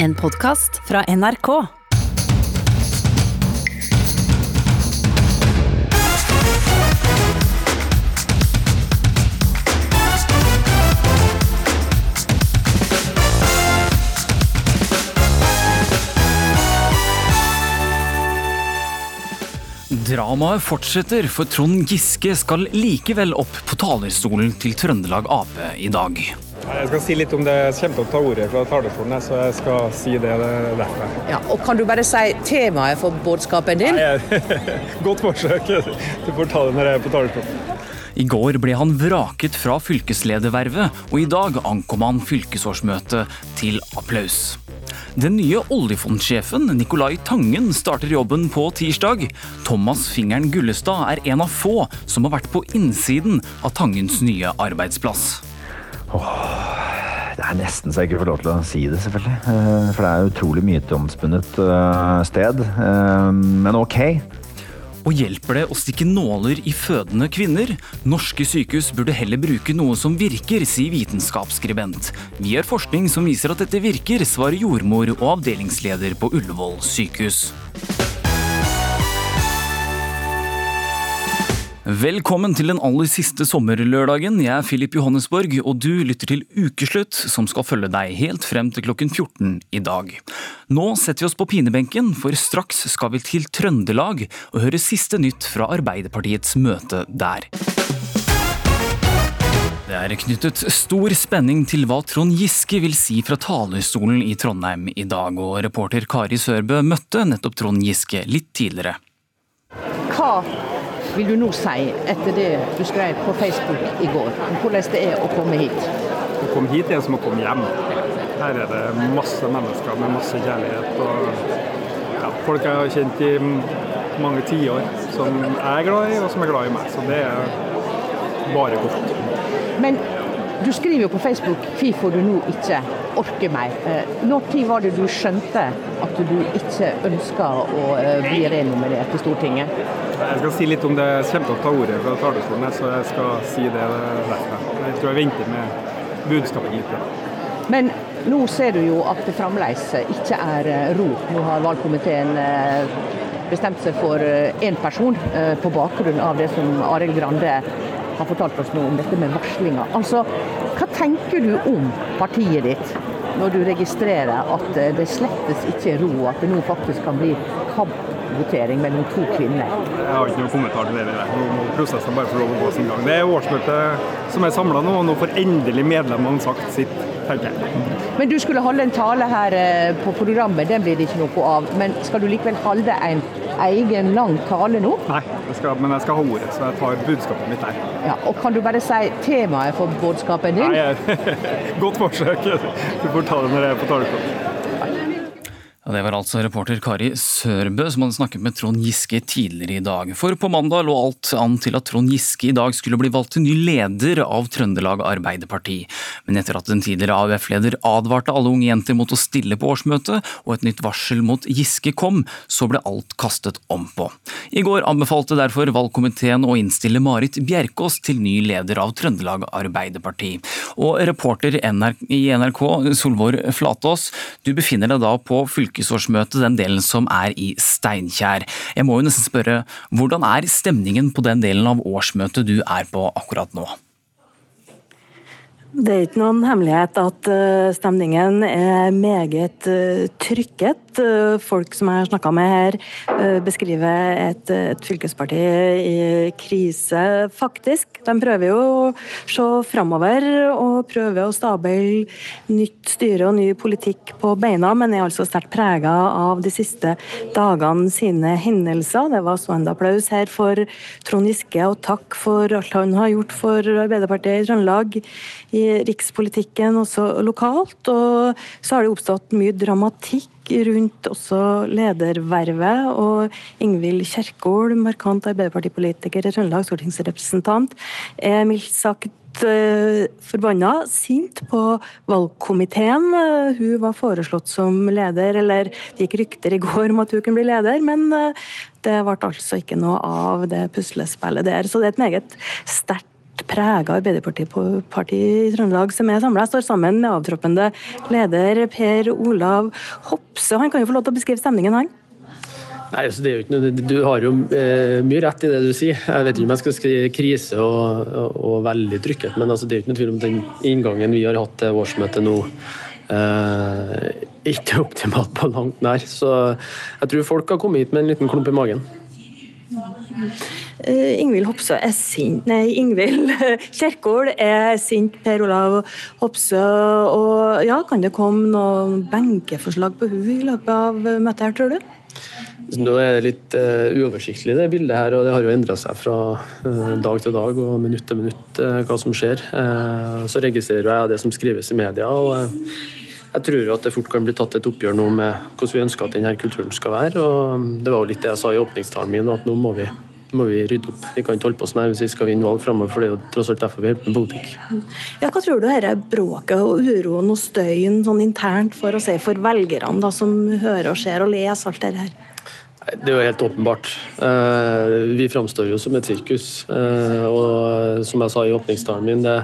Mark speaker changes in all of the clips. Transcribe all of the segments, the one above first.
Speaker 1: En podkast fra NRK.
Speaker 2: Dramaet fortsetter, for Trond Giske skal likevel opp på talerstolen til Trøndelag Ap i dag.
Speaker 3: Jeg skal si litt om det. Jeg kommer til å ta ordet fra talerstolen, så jeg skal si det derfra.
Speaker 4: Ja, og Kan du bare si temaet for budskapen din?
Speaker 3: Nei, Godt forsøk. Du får ta det når jeg er på talerstolen.
Speaker 2: I går ble han vraket fra fylkesledervervet, og i dag ankom han fylkesårsmøtet til applaus. Den nye oljefondsjefen Nicolai Tangen starter jobben på tirsdag. Thomas Fingeren Gullestad er en av få som har vært på innsiden av Tangens nye arbeidsplass.
Speaker 5: Det er nesten så jeg ikke får lov til å si det, selvfølgelig. Eh, For det er utrolig myteomspunnet eh, sted. Eh, Men ok.
Speaker 2: Og hjelper det å stikke nåler i fødende kvinner? Norske sykehus burde heller bruke noe som virker, sier vitenskapsskribent. Vi har forskning som viser at dette virker, svarer jordmor og avdelingsleder på Ullevål sykehus. Velkommen til den aller siste sommerlørdagen. Jeg er Filip Johannesborg, og du lytter til Ukeslutt, som skal følge deg helt frem til klokken 14 i dag. Nå setter vi oss på pinebenken, for straks skal vi til Trøndelag og høre siste nytt fra Arbeiderpartiets møte der. Det er knyttet stor spenning til hva Trond Giske vil si fra talerstolen i Trondheim i dag, og reporter Kari Sørbø møtte nettopp Trond Giske litt tidligere.
Speaker 4: Hva vil du nå si etter det du skrev på Facebook i går, om hvordan det er å komme hit?
Speaker 3: Å komme hit er som å komme hjem. Her er det masse mennesker med masse kjærlighet. og ja, Folk jeg har kjent i mange tiår, som jeg er glad i, og som er glad i meg. Så det er bare godt.
Speaker 4: Men du skriver jo på Facebook hvorfor du nå ikke orker mer. Eh, Når var det du skjønte at du ikke ønska å eh, bli renominert til Stortinget?
Speaker 3: Jeg skal si litt om det. Jeg kommer til å ta ordet fra talerstolen, så jeg skal si det derfra. Jeg tror jeg venter med budskapet litt.
Speaker 4: Men nå ser du jo at det fremdeles ikke er eh, ro. Nå har valgkomiteen bestemt seg for én person på bakgrunn av det som Arild Grande har fortalt oss nå om dette med varslinga. Altså, hva tenker du om partiet ditt når du registrerer at eh, det slettes ikke er ro, at det nå faktisk kan bli kampvotering mellom to kvinner?
Speaker 3: Jeg har ikke noen kommentar til det. der. Nå må prosessen bare få lov å gå sin gang. Det er årsmøtet som er samla nå, og nå får endelig medlemmene sagt sitt, tenker jeg.
Speaker 4: Men du skulle holde en tale her eh, på programmet, den blir det ikke noe av. Men skal du likevel holde en egen lang tale nå?
Speaker 3: Nei, jeg skal, men jeg skal ha ordet, så jeg tar budskapet mitt der.
Speaker 4: Ja, og kan du bare si temaet for budskapet din?
Speaker 3: Nei, Godt forsøk. Du får ta det når jeg er på talerstolen.
Speaker 2: Ja, det var altså reporter Kari Sørbø som hadde snakket med Trond Giske tidligere i dag. For på mandag lå alt an til at Trond Giske i dag skulle bli valgt til ny leder av Trøndelag Arbeiderparti. Men etter at en tidligere AUF-leder advarte alle unge jenter mot å stille på årsmøtet, og et nytt varsel mot Giske kom, så ble alt kastet om på. I går anbefalte derfor valgkomiteen å innstille Marit Bjerkås til ny leder av Trøndelag Arbeiderparti. Og reporter i NRK, Solvor Flatås, du befinner deg da på fylkesårsmøtet, den delen som er i Steinkjer. Jeg må jo nesten spørre, hvordan er stemningen på den delen av årsmøtet du er på akkurat nå?
Speaker 6: Det er ikke noen hemmelighet at eh, stemningen er meget eh, trykket. Eh, Folk som jeg har snakka med her, beskriver et, et fylkesparti i krise, faktisk. De prøver jo å se framover og prøver å stable nytt styre og ny politikk på beina, men er altså sterkt prega av de siste dagene sine hendelser. Det var stående applaus her for Trond Giske, og takk for alt han har gjort for Arbeiderpartiet i Trøndelag i rikspolitikken, også lokalt. Og så har det oppstått mye dramatikk rundt også ledervervet. Og Ingvild Kjerkol, markant Arbeiderpartipolitiker i Trøndelag, stortingsrepresentant, er mildt sagt eh, forbanna, sint på valgkomiteen. Hun var foreslått som leder, eller det gikk rykter i går om at hun kunne bli leder, men eh, det ble altså ikke noe av det puslespillet der. Så det er et meget sterkt prega Arbeiderpartiet i Trøndelag som er samla. Står sammen med avtroppende leder Per Olav Hopse. Han kan jo få lov til å beskrive stemningen, han?
Speaker 7: Nei, altså det er jo ikke noe, Du har jo eh, mye rett i det du sier. Jeg vet ikke om jeg skal skrive krise og, og, og veldig trykket, men altså det er jo ikke noe tvil om den inngangen vi har hatt til årsmøtet nå. Eh, ikke optimalt på langt nær. Så jeg tror folk har kommet hit med en liten klump i magen.
Speaker 6: Uh, Ingvild Hopsø er sint Nei, Ingvild Kjerkol er sint. Per Olav Hopsø. Og ja, kan det komme noen benkeforslag på hun i løpet av møtet her, tror du?
Speaker 7: Nå er det litt uh, uoversiktlig det bildet her, og det har jo endra seg fra uh, dag til dag og minutt til minutt uh, hva som skjer. så registrerer jeg det som skrives i media. og jeg tror at det fort kan bli tatt et oppgjør nå med hvordan vi ønsker at denne kulturen skal være. og Det var jo litt det jeg sa i åpningstalen min, at nå må vi, må vi rydde opp. Vi kan ikke holde på sånn her hvis vi skal vinne valg framover, for det er jo tross alt derfor vi holder på med politikk.
Speaker 6: Ja, hva tror du dette bråket og uroen og støyen sånn internt for å si for velgerne da, som hører og ser og leser alt dette her?
Speaker 7: Det er jo helt åpenbart. Eh, vi framstår jo som et sirkus. Eh, og som jeg sa i åpningstalen min, det,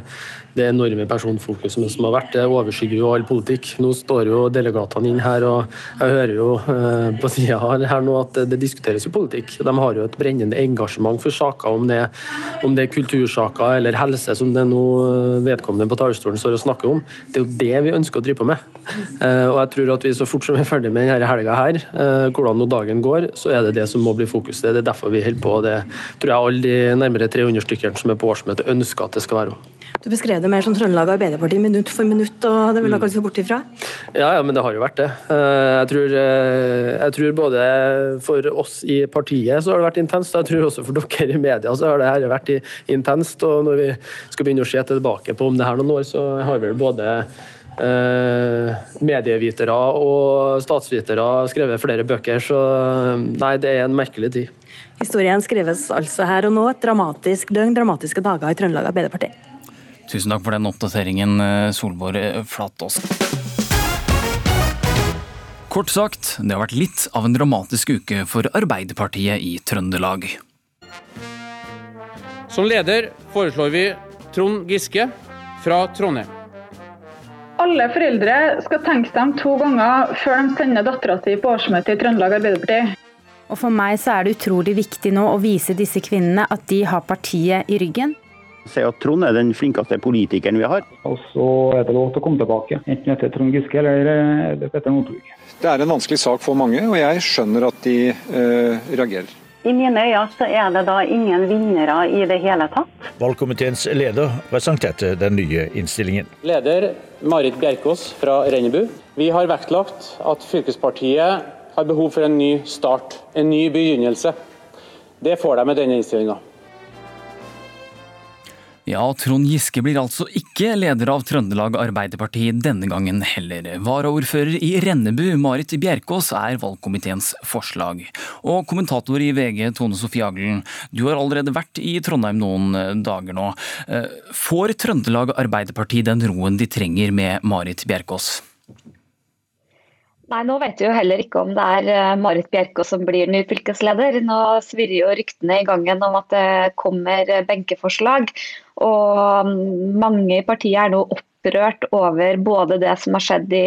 Speaker 7: det enorme personfokuset som har vært, det overskygger jo all politikk. Nå står jo delegatene inn her, og jeg hører jo eh, på sida her nå at det, diskuteres jo politikk. De har jo et brennende engasjement for saker, om det, om det er kultursaker eller helse, som det nå eh, vedkommende på talerstolen står og snakker om. Det er jo det vi ønsker å drive på med. Eh, og jeg tror at vi så fort som vi er ferdig med denne helga her, hvordan nå dagen går, så er det det som må bli fokuset. Det er derfor vi holder på. Det tror jeg alle de nærmere 300 stykkene som er på årsmøtet ønsker at det skal være.
Speaker 6: Du beskrev det mer som Trøndelag Arbeiderparti minutt for minutt, og det vil dere ikke se bort ifra?
Speaker 7: Ja, ja, men det har jo vært det. Eh, jeg tror, eh, jeg tror, både for oss i partiet så har det vært intenst, og jeg tror også for dere i media så har det her vært intenst. Og når vi skal begynne å se tilbake på om det her noen år, så har vel både eh, medievitere og statsvitere skrevet flere bøker, så nei, det er en merkelig tid.
Speaker 6: Historien skrives altså her og nå. Et dramatisk døgn, dramatiske dager i Trøndelag Arbeiderparti.
Speaker 2: Tusen takk for den oppdateringen, eh, Solborg Flatås. Kort sagt, det har vært litt av en dramatisk uke for Arbeiderpartiet i Trøndelag.
Speaker 8: Som leder foreslår vi Trond Giske fra Trondheim.
Speaker 9: Alle foreldre skal tenke seg om to ganger før de sender dattera si på årsmøte i Trøndelag Arbeiderparti.
Speaker 10: Og For meg så er det utrolig viktig nå å vise disse kvinnene at de har partiet i ryggen
Speaker 11: si at Trond er den flinkeste politikeren vi har.
Speaker 12: Og så er det lov til å komme tilbake, enten etter Trond Giske eller eh, Petter Northug.
Speaker 13: Det er en vanskelig sak for mange, og jeg skjønner at de eh, reagerer.
Speaker 14: I mine øyne så er det da ingen vinnere i det hele tatt.
Speaker 15: Valgkomiteens leder presenterte den nye innstillingen.
Speaker 8: Leder Marit Bjerkås fra Rennebu. Vi har vektlagt at fylkespartiet har behov for en ny start, en ny begynnelse. Det får de med denne innstillinga.
Speaker 2: Ja, Trond Giske blir altså ikke leder av Trøndelag Arbeiderparti denne gangen heller. Varaordfører i Rennebu, Marit Bjerkås, er valgkomiteens forslag. Og kommentator i VG, Tone Sofie Aglen, du har allerede vært i Trondheim noen eh, dager nå. Eh, får Trøndelag Arbeiderparti den roen de trenger med Marit Bjerkås?
Speaker 16: Nei, Nå vet vi jo heller ikke om det er eh, Marit Bjerkås som blir ny fylkesleder. Nå svirrer jo ryktene i gangen om at det kommer benkeforslag. Og mm, mange i partiet er nå opprørt over både det som har skjedd i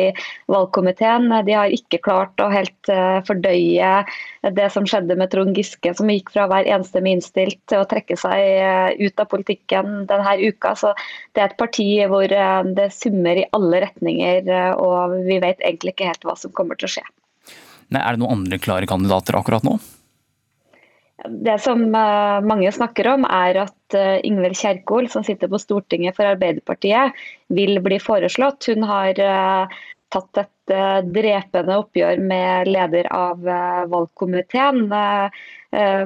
Speaker 16: valgkomiteen. De har ikke klart å helt eh, fordøye det som skjedde med Trond Giske, som gikk fra å være enstemmig innstilt til å trekke seg eh, ut av politikken denne uka. Så det er et parti hvor eh, det summer i alle retninger, og vi vet egentlig ikke helt hva som kommer til å skje.
Speaker 2: Nei, er det noen andre klare kandidater akkurat nå?
Speaker 16: Det som eh, mange snakker om, er at eh, Ingvild Kjerkol, som sitter på Stortinget for Arbeiderpartiet, vil bli foreslått. Hun har eh, tatt et drepende oppgjør med leder av valgkomiteen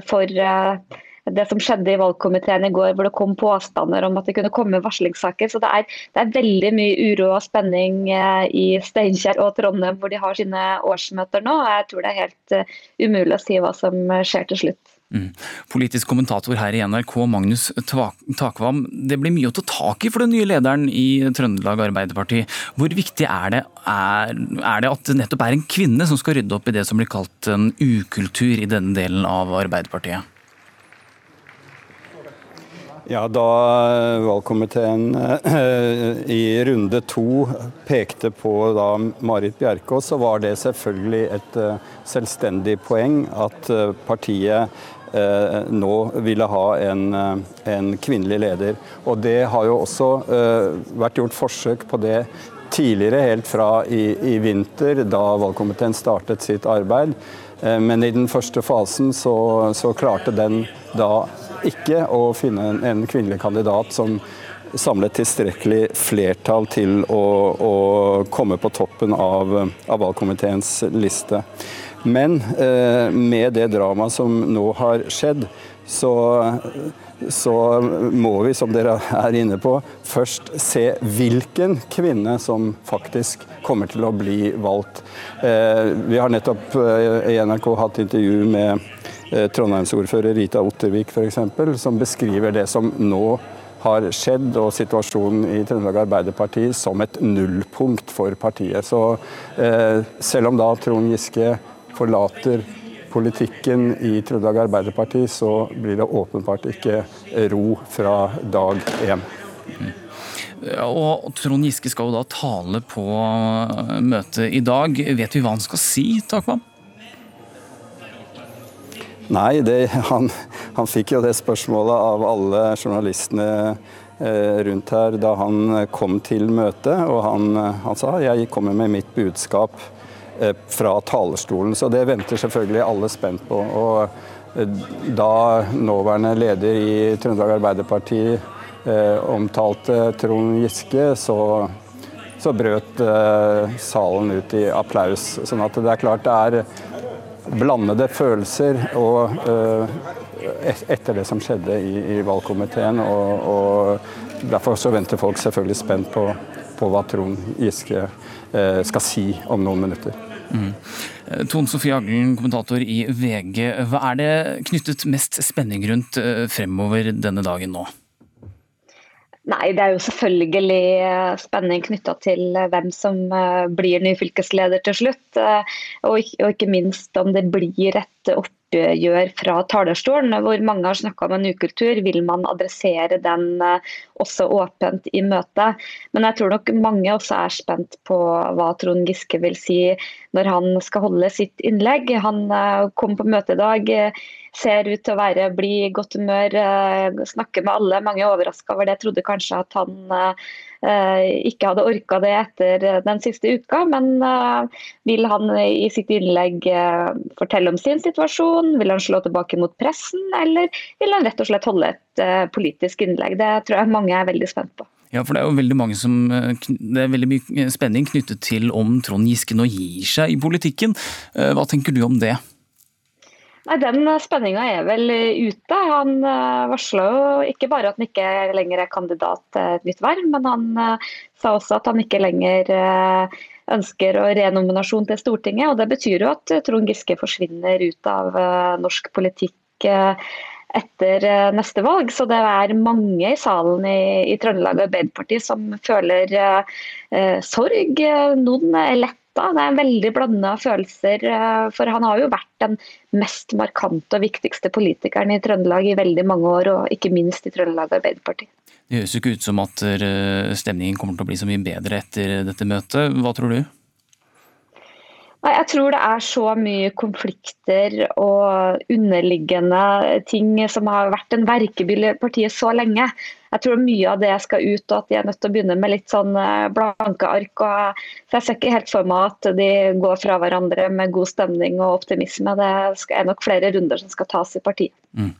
Speaker 16: for det som skjedde i valgkomiteen i går, hvor det kom påstander om at det kunne komme varslingssaker. Så det er, det er veldig mye uro og spenning i Steinkjer og Trondheim, hvor de har sine årsmøter nå. Jeg tror det er helt umulig å si hva som skjer til slutt.
Speaker 2: Mm. Politisk kommentator her i NRK, Magnus Takvam. Det blir mye å ta tak i for den nye lederen i Trøndelag Arbeiderparti. Hvor viktig er det, er, er det at det nettopp er en kvinne som skal rydde opp i det som blir kalt en ukultur i denne delen av Arbeiderpartiet?
Speaker 17: Ja, Da valgkomiteen i runde to pekte på Marit Bjerkås, så var det selvfølgelig et selvstendig poeng at partiet Eh, nå ville ha en, eh, en, kvinnelig leder. Og det har jo også eh, vært gjort forsøk på det tidligere, helt fra i, i vinter, da valgkomiteen startet sitt arbeid. Men i den første fasen så, så, klarte den da ikke å finne en, en kvinnelig kandidat som samlet tilstrekkelig flertall til å, å komme på toppen av, av valgkomiteens liste. Men eh, med det dramaet som nå har skjedd, så, så, må vi, som dere er inne på, først se hvilken kvinne som faktisk kommer til å bli valgt. Eh, vi har nettopp eh, i NRK hatt intervju med Trondheimsordfører Rita Ottervik f.eks., som beskriver det som nå har skjedd, og situasjonen i Trøndelag Arbeiderparti som et nullpunkt for partiet. Så eh, selv om da Trond Giske forlater politikken i Trøndelag Arbeiderparti, så blir det åpenbart ikke ro fra dag én.
Speaker 2: Og Trond Giske skal jo da tale på møtet i dag. Vet vi hva han skal si, Takvam?
Speaker 17: Nei, det, han, han, fikk jo det spørsmålet av alle journalistene eh, rundt her da han kom til møtet. Og han, han sa jeg kommer med mitt budskap Eh, fra talerstolen. Så det venter selvfølgelig alle spent på. Og eh, da nåværende leder i Trøndelag Arbeiderparti eh, omtalte Trond Giske, så, så brøt eh, salen ut i applaus. Sånn at det er klart det er blandede følelser og, eh, etter det som skjedde i, i valgkomiteen. Og, og derfor så venter folk selvfølgelig spent på, på hva Trond Giske eh, skal si om noen minutter. Mm.
Speaker 2: Tone Sofie Aglen, kommentator i VG. Hva er det knyttet mest spenning rundt eh, fremover denne dagen nå?
Speaker 16: Nei, Det er jo selvfølgelig eh, spenning knytta til eh, hvem som blir ny fylkesleder til slutt. Og ikke minst om det blir et opp gjør fra talerstolen, hvor mange har snakka om en ukultur. Vil man adressere den eh, også åpent i møtet? Men jeg tror nok mange også er spent på hva Trond Giske vil si når han skal holde sitt innlegg. Han eh, kom på møte i dag, eh, ser ut til å være i godt humør, snakker med alle. Mange er overraska over det. Trodde kanskje at han Eh, ikke hadde orka det etter eh, den siste uka, men eh, vil han i sitt innlegg fortelle om sin situasjon? Vil han slå tilbake mot pressen, eller vil han rett og slett holde et politisk innlegg? Det tror jeg mange er veldig spent på.
Speaker 2: Ja, for Det er jo veldig mange som, det er veldig mye spenning knyttet til om Trond Giske nå gir seg i politikken. Hva tenker du om det?
Speaker 16: Nei, Den spenninga er vel ute. Han uh, varsla jo ikke bare at han ikke lenger er kandidat til et nytt verv, men han uh, sa også at han ikke lenger uh, ønsker å renominasjon til Stortinget. og Det betyr jo at Trond Giske forsvinner ut av norsk politikk etter neste valg. Så det er mange i salen i, i Trøndelag Arbeiderparti som føler sorg. Noen er lett det er veldig blanda følelser. Eh, for han har jo vært den mest markante og viktigste politikeren i Trøndelag i veldig mange år, og ikke minst i Trøndelag Arbeiderparti.
Speaker 2: Det høres jo ikke ut som at eh, stemningen kommer til å bli så mye bedre etter dette møtet. Hva tror du?
Speaker 16: Jeg tror det er så mye konflikter og underliggende ting som har vært en verkebyll i partiet så lenge jeg tror mye av det skal ut, og at de er nødt til å begynne med litt sånn eh, blanke ark. Og, så Jeg ser ikke helt for meg at de går fra hverandre med god stemning og optimisme. Det er nok flere runder som skal tas i partiet. Mm.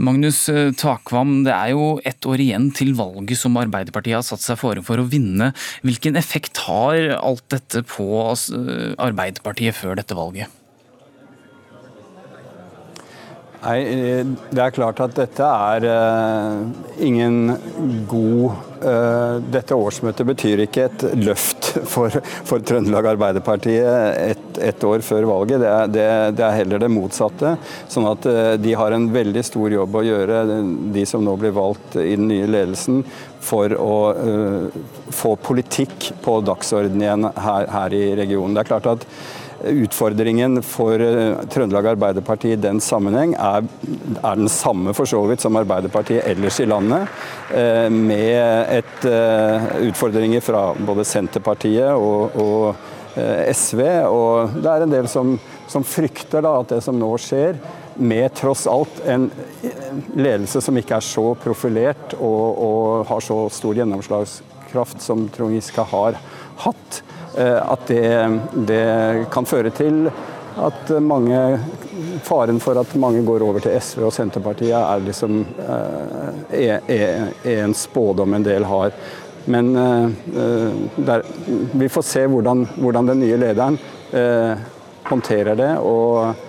Speaker 2: Magnus eh, Takvam, det er jo ett år igjen til valget som Arbeiderpartiet har satt seg fore for å vinne. Hvilken effekt har alt dette på eh, Arbeiderpartiet før dette valget?
Speaker 17: Nei, eh, Det er klart at dette er uh, ingen god uh, Dette årsmøtet betyr ikke et løft for, for Trøndelag Arbeiderparti et, et, år før valget. Det er, det, det er, heller det motsatte. Sånn at de har en veldig stor jobb å gjøre, de som nå blir valgt i den nye ledelsen, for å få politikk på dagsordenen igjen her, her i regionen. Det er klart at utfordringen for eh, Trøndelag Arbeiderparti i den sammenheng er, er den samme for så vidt som Arbeiderpartiet ellers i landet, eh, med et, utfordringer fra både Senterpartiet og, og SV. Og det er en del som, som frykter da, at det som nå skjer, med tross alt en ledelse som ikke er så profilert og, og har så stor gjennomslagskraft som Trond Giske har hatt, Eh, at det, det, kan føre til at mange Faren for at mange går over til SV og Senterpartiet er liksom eh, er, er, er en spådom en del har. Men eh, der, vi får se hvordan, hvordan den nye lederen håndterer det. og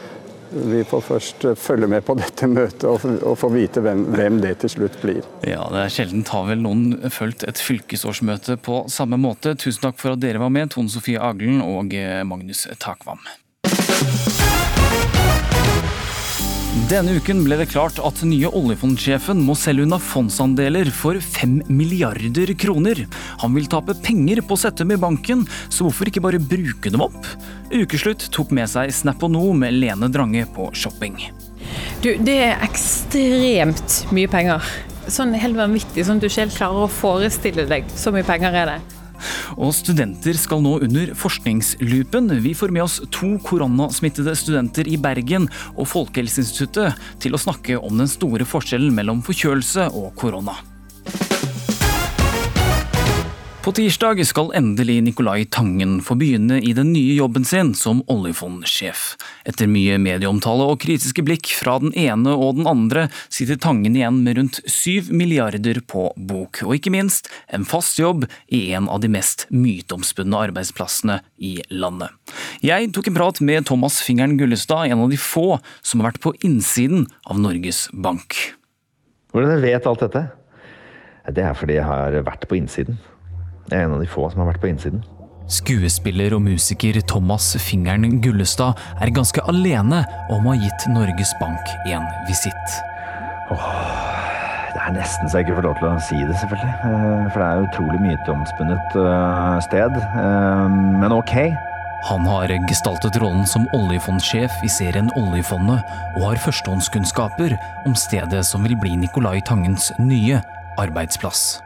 Speaker 17: vi får først følge med på dette møtet og, få vite hvem, hvem, det til slutt blir.
Speaker 2: Ja, det er Sjelden har vel noen fulgt et fylkesårsmøte på samme måte. Tusen takk for at dere var med, Tone Sofie Aglen og Magnus Takvam. Denne uken ble det klart at nye oljefondsjefen må selge unna fondsandeler for 5 milliarder kroner. Han vil tape penger på å sette dem i banken, så hvorfor ikke bare bruke dem opp? Ukeslutt tok med seg Snap og No med Lene Drange på shopping.
Speaker 18: Du, det er ekstremt mye penger. Sånn helt vanvittig, sånn at du ikke helt klarer å forestille deg. Så mye penger er det.
Speaker 2: Og studenter skal nå under forskningslupen. Vi får med oss to koronasmittede studenter i Bergen og Folkehelseinstituttet til å snakke om den store forskjellen mellom forkjølelse og korona. På tirsdag skal endelig Nicolai Tangen få begynne i den nye jobben sin som oljefondsjef. Etter mye medieomtale og kritiske blikk fra den ene og den andre, sitter Tangen igjen med rundt syv milliarder på bok, og ikke minst en fast jobb i en av de mest myteomspunne arbeidsplassene i landet. Jeg tok en prat med Thomas Fingeren Gullestad, en av de få som har vært på innsiden av Norges Bank.
Speaker 5: Hvordan vet alt dette? Det er fordi jeg har vært på innsiden. Jeg er en av de få som har vært på innsiden.
Speaker 2: Skuespiller og musiker Thomas Fingeren Gullestad er ganske alene om å ha gitt Norges Bank en visitt.
Speaker 5: Åh, det er nesten så jeg ikke får lov til å si det, selvfølgelig. Eh, for det er utrolig myteomspunnet eh, sted. Eh, men ok.
Speaker 2: Han har gestaltet rollen som oljefondsjef i serien Oljefondet, og har førstehåndskunnskaper om stedet som vil bli Nicolai Tangens nye arbeidsplass.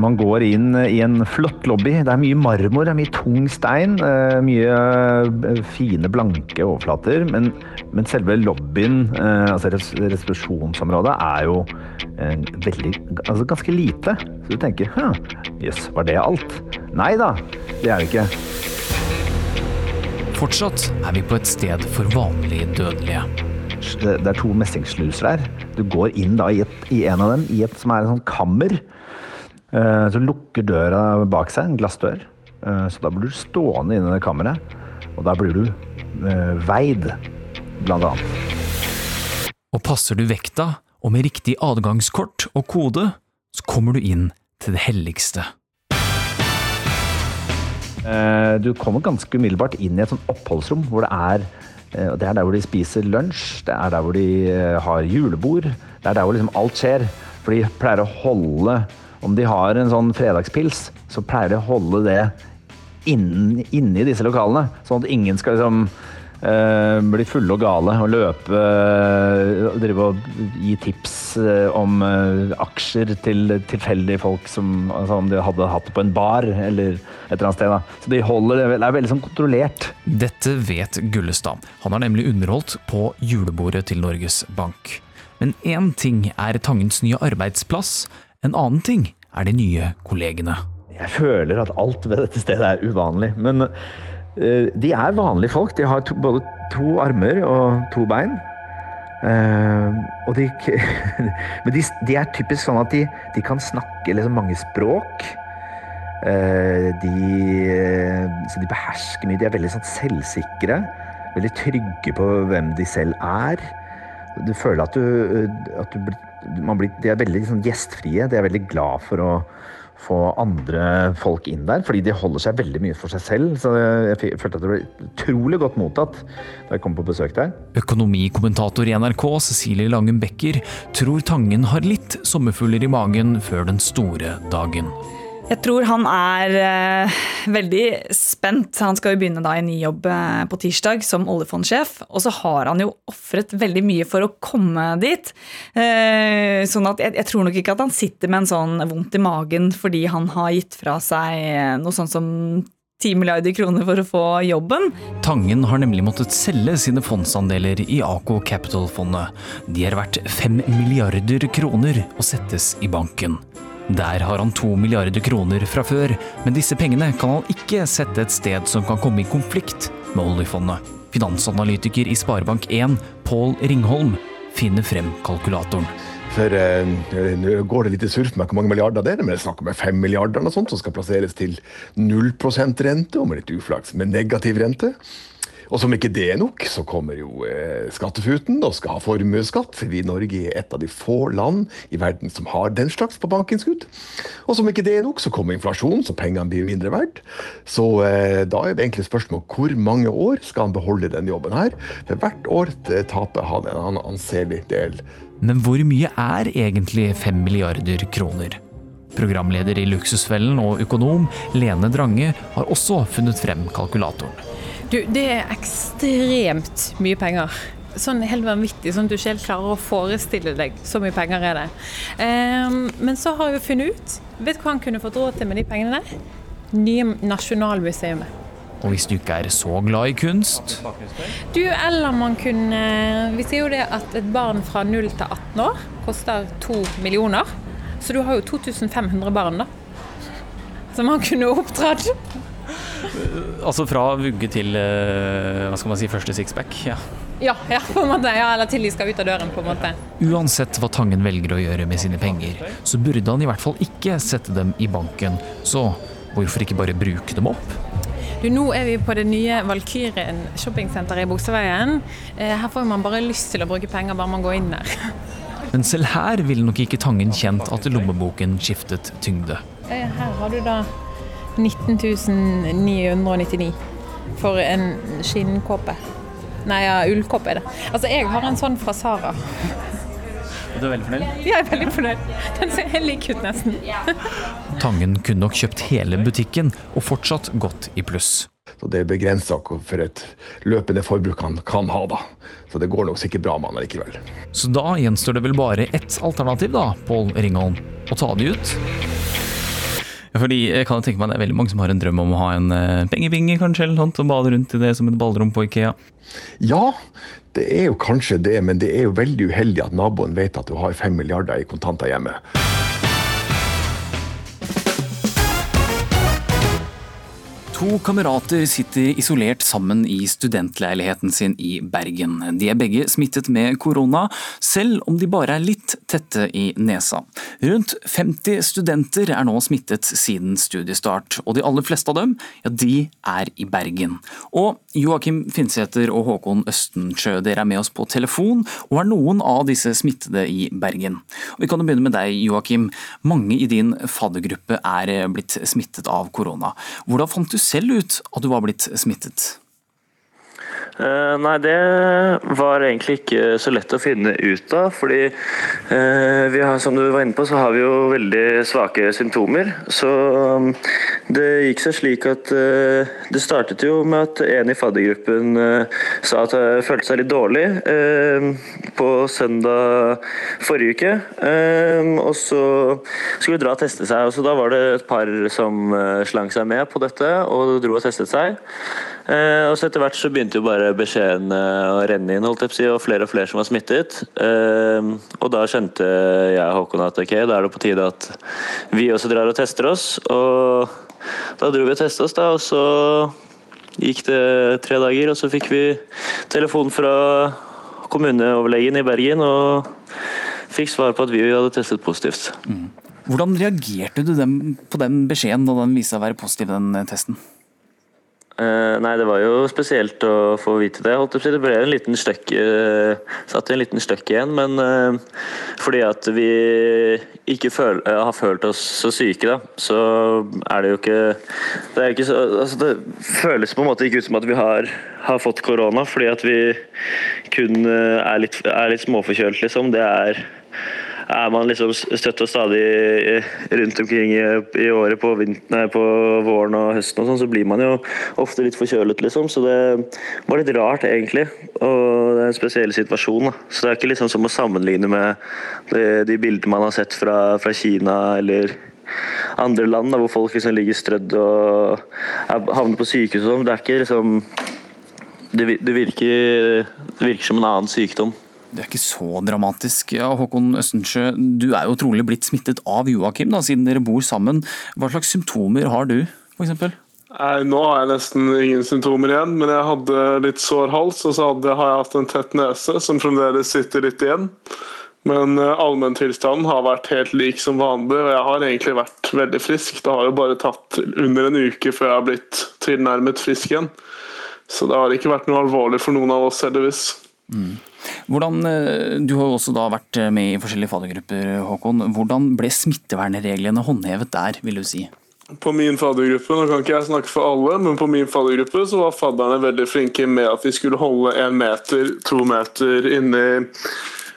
Speaker 5: Man går inn i en flott lobby. Det er mye marmor, det er mye tung stein. Eh, mye eh, fine, blanke overflater. Men, men selve lobbyen, eh, altså resepsjonsområdet, er jo veldig, altså ganske lite. Så du tenker jøss, var det alt? Nei da, det er det ikke.
Speaker 2: Fortsatt er vi på et sted for vanlige dødelige.
Speaker 5: Det er to messingsluser der. Du går inn da i, et, i en av dem, i et som er en sånn kammer. Eh, så lukker døra bak seg, en glassdør. Eh, så da blir du stående inne i det kammeret, og da blir du eh, veid, blant annet.
Speaker 2: Og passer du vekta, og med riktig adgangskort og kode, så kommer du inn til det helligste.
Speaker 5: Du kommer ganske umiddelbart inn i et sånt oppholdsrom hvor det er Det er der hvor de spiser lunsj, det er der hvor de har julebord. Det er der hvor liksom alt skjer. For de pleier å holde om de har en sånn fredagspils, så pleier de å holde det inni inn disse lokalene. Sånn at ingen skal liksom uh, bli fulle og gale og løpe uh, drive og gi tips uh, om aksjer til tilfeldige folk som altså om de hadde hatt på en bar eller et eller annet sted. Da. Så de holder det, det er veldig sånn kontrollert.
Speaker 2: Dette vet Gullestad. Han har nemlig underholdt på julebordet til Norges Bank. Men én ting er Tangens nye arbeidsplass. En annen ting er de nye kollegene.
Speaker 5: Jeg føler at alt ved dette stedet er uvanlig. Men uh, de er vanlige folk. De har to, både to armer og to bein. Uh, og de, men de, de, er typisk sånn at de, de kan snakke liksom mange språk. Uh, de, så de behersker mye. De er veldig sånn selvsikre. Veldig trygge på hvem de selv er. Du føler at du, at du blir blir, de er veldig liksom, gjestfrie. De er veldig glad for å få andre folk inn der, fordi de holder seg veldig mye for seg selv. Så jeg følte at det ble utrolig godt mottatt da jeg kom på besøk der.
Speaker 2: Økonomikommentator i NRK Cecilie Langen Becker tror Tangen har litt sommerfugler i magen før den store dagen.
Speaker 19: Jeg tror han er eh, veldig spent. Han skal jo begynne da i ny jobb eh, på tirsdag som oljefondsjef. Og så har han jo ofret veldig mye for å komme dit. Eh, sånn at jeg, jeg, tror nok ikke at han sitter med en sånn vondt i magen fordi han har gitt fra seg eh, noe sånt som 10 milliarder kroner for å få jobben.
Speaker 2: Tangen har nemlig måttet selge sine fondsandeler i Aco Capital-fondet. De er verdt 5 milliarder kroner og settes i banken. Der har han to milliarder kroner fra før, men disse pengene kan han ikke sette et sted som kan komme i konflikt med oljefondet. Finansanalytiker i Sparebank1, Pål Ringholm, finner frem kalkulatoren.
Speaker 20: For nå Nå går det litt i surf med hvor mange milliarder det er, men det er snakk om fem milliarder og sånt, som skal plasseres til 0 rente, og med litt uflaks med negativ rente. Og som ikke det er nok, så kommer jo eh, Skattefuten og skal ha formuesskatt. For vi i Norge er et av de få land i verden som har den slags på bankinnskudd. Og som ikke det er nok, så kommer inflasjon, så pengene blir mindre verdt. Så eh, da er det egentlig spørsmål hvor mange år skal han beholde den jobben her. For hvert år eh, taper han en anselig del.
Speaker 2: Men hvor mye er egentlig fem milliarder kroner? Programleder i Luksusfellen og økonom Lene Drange har også funnet frem kalkulatoren.
Speaker 18: Du, det er ekstremt mye penger. Sånn helt vanvittig, sånn at du ikke helt klarer å forestille deg. Så mye penger er det. Um, men så har jeg funnet ut Vet du hva han kunne fått råd til med de pengene der? Nye Nasjonalmuseet.
Speaker 2: Og hvis du ikke er så glad i kunst
Speaker 18: Du, eller man kunne Vi sier jo det at et barn fra 0 til 18 år koster 2 millioner. Så du har jo 2500 barn, da. Som man kunne oppdratt.
Speaker 2: Altså fra vugge til eh, hva skal man si, første sixpack? Ja.
Speaker 18: Ja, ja, på en måte. Ja, eller til de skal ut av døren, på en måte.
Speaker 2: Uansett hva Tangen velger å gjøre med sine penger, så burde han i hvert fall ikke sette dem i banken. Så hvorfor ikke bare bruke dem opp?
Speaker 18: Du, nå er vi på det nye Valkyrien shoppingsenteret i Bogstadveien. Eh, her får man bare lyst til å bruke penger, bare man går inn der.
Speaker 2: Men selv her ville nok ikke Tangen kjent at lommeboken skiftet tyngde.
Speaker 18: Eh, her har du da 19 999 for en skinnkåpe. Nei, ja, ullkåpe er det. Altså, jeg har en sånn fra Sara.
Speaker 2: Du er veldig fornøyd?
Speaker 18: Ja, jeg er veldig fornøyd. Den ser helt lik ut, nesten.
Speaker 2: Tangen kunne nok kjøpt hele butikken og fortsatt gått i pluss.
Speaker 20: Så Det er begrensa for et løpende forbruk han kan ha, da. Så det går nok sikkert bra med han likevel.
Speaker 2: Så da gjenstår det vel bare ett alternativ, da, Pål Ringholm. Å ta de ut? Fordi jeg kan tenke meg Det er veldig mange som har en drøm om å ha en uh, pengevinge, kanskje, eller sånt, og bade rundt i det som et ballrom på Ikea.
Speaker 20: Ja, det er jo kanskje det, men det er jo veldig uheldig at naboen vet at du har fem milliarder i kontanter hjemme.
Speaker 2: To kamerater sitter isolert sammen i studentleiligheten sin i Bergen. De er begge smittet med korona, selv om de bare er litt tette i nesa. Rundt 50 studenter er nå smittet siden studiestart, og de aller fleste av dem ja, de er i Bergen. Og Joakim Finnsæter og Håkon Østensjø, dere er med oss på telefon, og er noen av disse smittede i Bergen. Og vi kan jo begynne med deg, Joakim. Mange i din faddergruppe er blitt smittet av korona. Hvordan fant du selv ut at du var blitt smittet?
Speaker 21: Uh, nei, det var egentlig ikke så lett å finne ut av. Fordi uh, vi har, som du var inne på, så har vi jo veldig svake symptomer. Så um, det gikk seg slik at uh, det startet jo med at en i faddergruppen sa at jeg følte seg litt dårlig på søndag forrige uke. og så skulle dra og teste seg, og så da var det et par som slang seg med på dette og dro og testet seg. Eh, og så Etter hvert så begynte jo bare beskjedene å renne inn, holdt jeg på å si, og flere og flere som var smittet. Eh, og Da skjønte jeg og Håkon at ok, da er det på tide at vi også drar og tester oss. Og Da dro vi og testet oss, da, og så gikk det tre dager, og så fikk vi telefon fra kommuneoverlegen i Bergen og fikk svar på at vi hadde testet positivt. Mm.
Speaker 2: Hvordan reagerte du på den beskjeden da den viste seg å være positiv, den testen?
Speaker 21: Uh, nei, det var jo spesielt å få vite det. Holdt det ble en liten støkk uh, Satt en liten støkk igjen, men uh, fordi at vi ikke føl, har følt oss så syke, da, så er det jo ikke Det, ikke så, altså det føles på en måte ikke ut som at vi har, har fått korona, fordi at vi kun er litt, er litt småforkjølt, liksom. Det er er man liksom støtt og stadig eh, rundt omkring i, året på, vinteren, på våren og høsten, og sånn, så blir man jo ofte litt forkjølet. liksom, Så det var litt rart, egentlig. Og det er en spesiell situasjon. da. Så det er ikke liksom som å sammenligne med de, de bildene man har sett fra, fra Kina eller andre land da, hvor folk liksom ligger strødd og havner på sykehus og sånn. Det er ikke liksom det, virker, det virker som en annen sykdom.
Speaker 2: Det er ikke så dramatisk. Ja, Håkon Østensjø, du er jo trolig blitt smittet av Joakim, da, siden dere bor sammen. Hva slags symptomer har du, f.eks.?
Speaker 22: Nå har jeg nesten ingen symptomer igjen, men jeg hadde litt sår hals, og så hadde, har jeg hatt en tett nese som fremdeles sitter litt igjen. Men uh, allmenntilstanden har vært helt lik som vanlig, og jeg har egentlig vært veldig frisk. Det har jo bare tatt under en uke før jeg har blitt tilnærmet frisk igjen. Så det har ikke vært noe alvorlig for noen av oss, heldigvis. Mm.
Speaker 2: Hvordan, eh, du har også vært med i forskjellige faddergrupper, Håkon. Hvordan ble smittevernreglene håndhevet der, vil du si?
Speaker 22: På min faddergruppe, nå kan ikke jeg snakke for alle, men på min faddergruppe så var fadderne veldig flinke med at de skulle holde en meter, to meter inni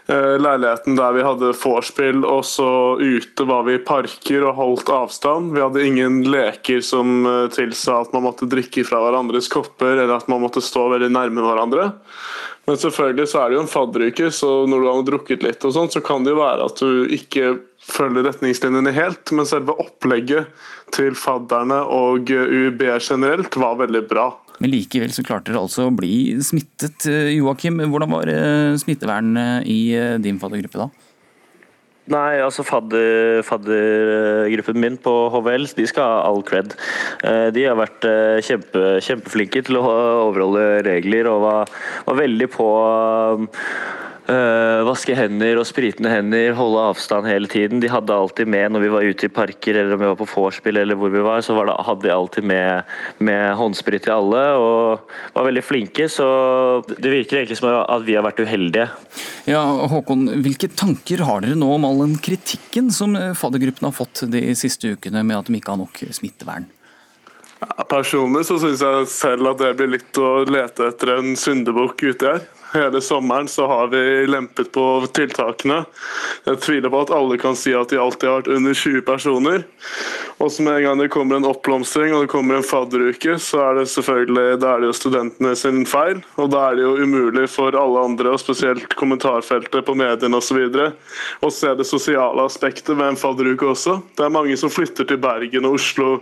Speaker 22: Eh, leiligheten der vi hadde vorspiel, og så ute var vi i parker og holdt avstand. Vi hadde ingen leker som eh, tilsa at man måtte drikke fra hverandres kopper, eller at man måtte stå veldig nærme hverandre. Men selvfølgelig så er det jo en fadderuke, så når du har drukket litt, og sånt, så kan det jo være at du ikke følger retningslinjene helt, men selve opplegget til fadderne og UiB generelt var veldig bra.
Speaker 2: Men likevel så klarte dere altså å bli smittet. Eh, Joakim, hvordan var eh, smittevernet i eh, din faddergruppe da?
Speaker 21: Nei, altså fadder, Faddergruppen min på HVL de skal ha all cred. De har vært kjempe, kjempeflinke til å overholde regler og var, var veldig på Uh, vaske hender og spritende hender, holde avstand hele tiden. De hadde alltid med når vi var ute i parker eller om vi var på vorspiel eller hvor vi var, så var det, hadde de alltid med, med håndsprit til alle og var veldig flinke. Så det virker egentlig som at vi har vært uheldige.
Speaker 2: Ja, Håkon, hvilke tanker har dere nå om all den kritikken som faddergruppen har fått de siste ukene med at de ikke har nok smittevern?
Speaker 22: Ja, personlig så syns jeg selv at det blir litt å lete etter en syndebukk ute her. Hele sommeren så har vi lempet på tiltakene. Jeg tviler på at alle kan si at de alltid har vært under 20 personer. Og så med en gang det kommer en oppblomstring og det kommer en fadderuke, så er det selvfølgelig da er det jo studentene sin feil. Og da er det jo umulig for alle andre, og spesielt kommentarfeltet på mediene osv., å se det sosiale aspektet ved en fadderuke også. Det er mange som flytter til Bergen og Oslo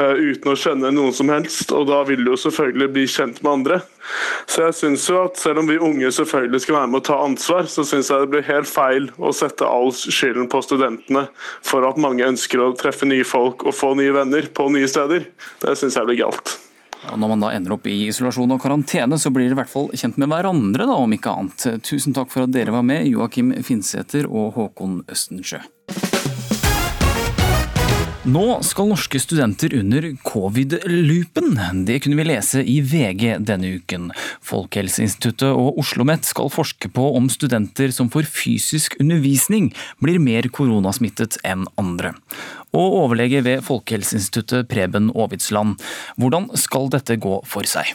Speaker 22: uten å kjenne noen som helst. Og da vil du jo selvfølgelig bli kjent med andre. Så jeg synes jo at selv om vi unge selvfølgelig skal være med å ta ansvar, så syns jeg det blir helt feil å sette all skylden på studentene for at mange ønsker å treffe nye folk og få nye venner på nye steder. Det syns jeg blir galt.
Speaker 2: Og når man da ender opp i isolasjon og karantene, så blir dere i hvert fall kjent med hverandre, da, om ikke annet. Tusen takk for at dere var med, Joakim Finsæter og Håkon Østensjø. Nå skal norske studenter under covid-loopen. Det kunne vi lese i VG denne uken. Folkehelseinstituttet og Oslo OsloMet skal forske på om studenter som får fysisk undervisning, blir mer koronasmittet enn andre. Og overlege ved Folkehelseinstituttet Preben Aavitsland, hvordan skal dette gå for seg?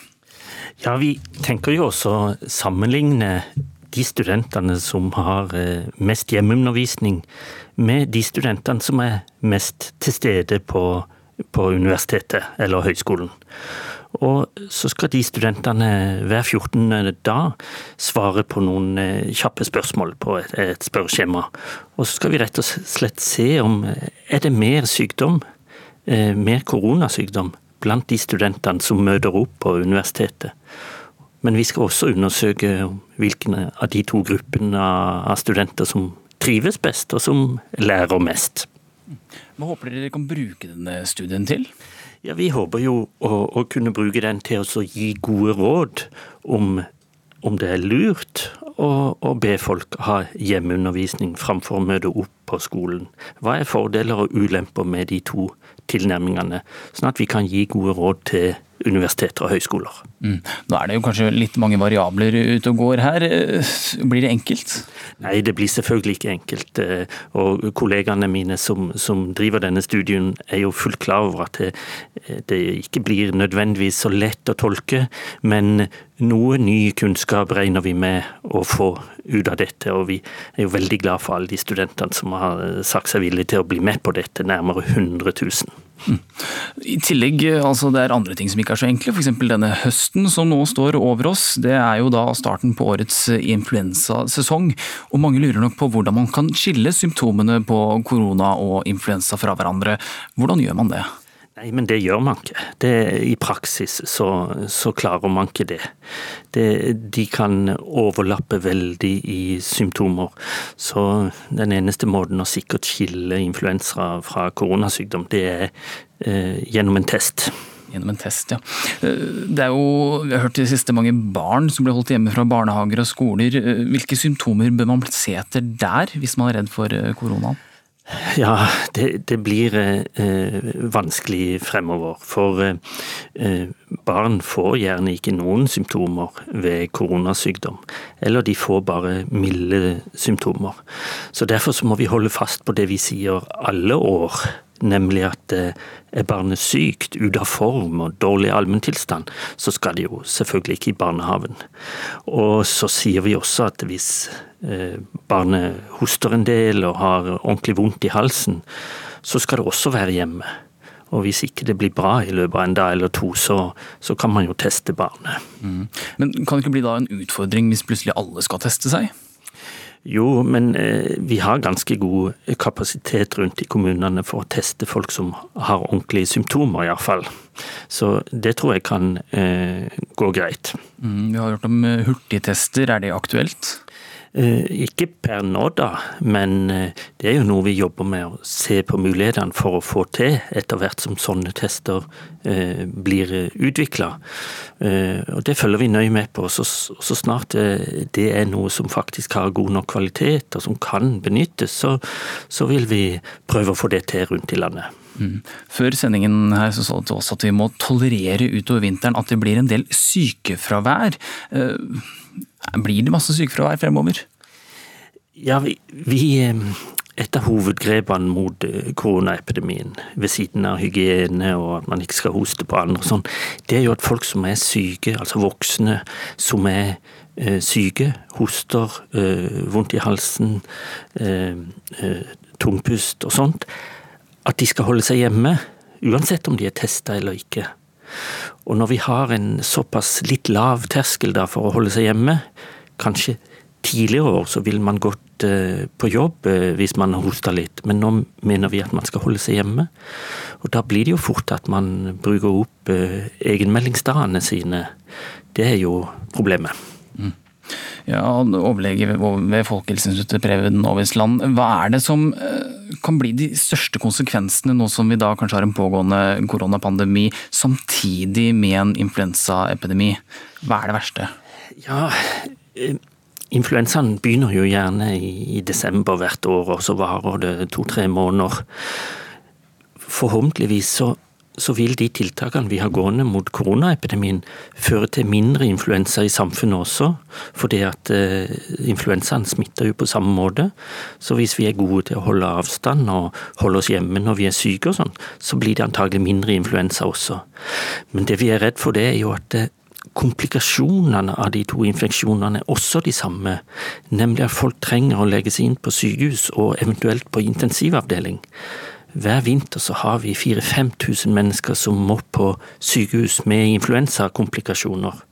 Speaker 23: Ja, Vi tenker jo også sammenligne de studentene som har eh, mest hjemmeundervisning, med de studentene som er mest til stede på, på universitetet eller høyskolen. Og så skal de studentene hver 14. dag svare på noen eh, kjappe spørsmål på et, et spørreskjema. Og så skal vi rett og slett se om eh, er det mer sykdom, mer koronasykdom, blant de studentene som møter opp på universitetet. Men vi skal også undersøke hvilken av de to gruppene av studenter som trives best, og som lærer mest.
Speaker 2: Hva håper dere kan bruke denne studien til?
Speaker 23: Ja, Vi håper jo å, å kunne bruke den til å gi gode råd om, om det er lurt å, å be folk ha hjemmeundervisning framfor å møte opp på skolen. Hva er fordeler og ulemper med de to tilnærmingene, sånn at vi kan gi gode råd til universiteter og høyskoler.
Speaker 2: Mm. Nå er det jo kanskje litt mange variabler ute og går her. Blir det enkelt?
Speaker 23: Nei, det blir selvfølgelig ikke enkelt. Og kollegaene mine som, som driver denne studien er jo fullt klar over at det, det ikke blir nødvendigvis så lett å tolke, men noe ny kunnskap regner vi med å få ut av dette, og vi er jo veldig glad for alle de studentene som har sagt seg villige til å bli med på dette, nærmere 100 000. Mm.
Speaker 2: I tillegg, altså det er andre ting som ikke er så enkle, f.eks. denne høsten som nå står over oss. Det er jo da starten på årets influensasesong, og mange lurer nok på hvordan man kan skille symptomene på korona og influensa fra hverandre. Hvordan gjør man det?
Speaker 23: Nei, men det gjør man ikke. Det, I praksis så, så, klarer man ikke det. det. De kan overlappe veldig i symptomer. Så den eneste måten å sikkert skille influensa fra koronasykdom, det er eh, gjennom en test.
Speaker 2: Gjennom en test, ja. Eh, det er jo, Vi har hørt i det siste mange barn som blir holdt hjemme fra barnehager og skoler. Eh, hvilke symptomer bør man se etter der, hvis man er redd for eh, koronaen?
Speaker 23: Ja, det, det blir eh, vanskelig fremover. For eh, barn får gjerne ikke noen symptomer ved koronasykdom. Eller de får bare milde symptomer. Så derfor så må vi holde fast på det vi sier alle år. Nemlig at eh, er barnet sykt, ute av form og dårlig allmenntilstand, så skal det jo selvfølgelig ikke i barnehaven. Og så sier vi også at hvis Eh, barnet hoster en del og har ordentlig vondt i halsen, så skal det også være hjemme. Og hvis ikke det blir bra i løpet av en dag eller to, så, så kan man jo teste barnet.
Speaker 2: Mm. Men kan det ikke bli da en utfordring hvis plutselig alle skal teste seg?
Speaker 23: Jo, men eh, vi har ganske god kapasitet rundt i kommunene for å teste folk som har ordentlige symptomer, iallfall. Så det tror jeg kan eh, gå greit.
Speaker 2: Mm, vi har hørt om eh, hurtigtester, er det aktuelt?
Speaker 23: Eh, ikke per nå, da, men eh, det er jo noe vi jobber med å se på mulighetene for å få til etter hvert som sånne tester eh, blir utvikla. Og det følger vi nøye med på. Så, så snart det er noe som faktisk har god nok kvalitet og som kan benyttes, så, vil vi prøve å få det til rundt i landet.
Speaker 2: Mm. Før sendingen her så sa du også at vi må tolerere utover vinteren at det blir en del sykefravær. Blir det masse sykefravær fremover?
Speaker 23: Ja, vi, vi Et av hovedgrepene mot eh, koronaepidemien, ved siden av hygiene og at man ikke skal hoste på andre, sånn, det er jo at folk som er syke, altså voksne som er eh, syke, hoster, eh, vondt i halsen, eh, tungpust og sånt, at de skal holde seg hjemme. Uansett om de er testa eller ikke. Og når vi har en såpass litt lav terskel da for å holde seg hjemme, kanskje tidligere år så vil man gått eh, på jobb eh, hvis man hosta litt, men nå mener vi at man skal holde seg hjemme. Og da blir det jo fort at man bruker opp eh, egenmeldingsdagene sine. Det er jo problemet. Mm.
Speaker 2: Ja, Overlege ved Folkehelseinstituttet Preben Aavitsland, hva er det som kan bli de største konsekvensene nå som vi da kanskje har en pågående koronapandemi samtidig med en influensaepidemi? Hva er det verste?
Speaker 23: Ja, eh, Influensaen begynner jo gjerne i desember hvert år, og så varer det to-tre måneder. Forhåpentligvis så så vil de tiltakene vi har gående mot koronaepidemien føre til mindre influensa i samfunnet også, fordi at uh, influensaen smitter jo på samme måte. Så hvis vi er gode til å holde avstand og holde oss hjemme når vi er syke og sånn, så blir det antagelig mindre influensa også. Men det vi er redd for, det er jo at uh, komplikasjonene av de to infeksjonene er også de samme, nemlig at folk trenger å legges inn på sykehus og eventuelt på intensivavdeling. Hver vinter så har vi 4000-5000 mennesker som må på sykehus med influensakomplikasjoner.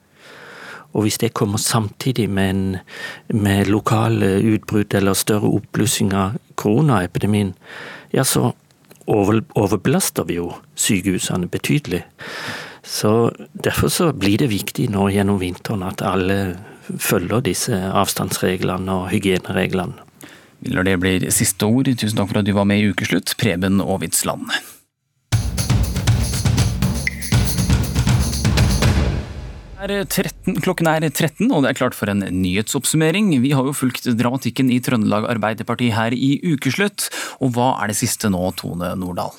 Speaker 23: Og hvis det kommer samtidig med, en, med lokale utbrudd eller større oppblussing av koronaepidemien, ja, så over, overbelaster vi jo sykehusene betydelig. Så Derfor så blir det viktig nå gjennom vinteren at alle følger disse avstandsreglene og hygienereglene.
Speaker 2: Vi det bli siste ord. Tusen takk for at du var med i Ukeslutt, Preben Aavitsland. klokken er 13, og det er klart for en nyhetsoppsummering. Vi har jo fulgt dramatikken i Trøndelag Arbeiderparti her i Ukeslutt. Og hva er det siste nå, Tone Nordahl?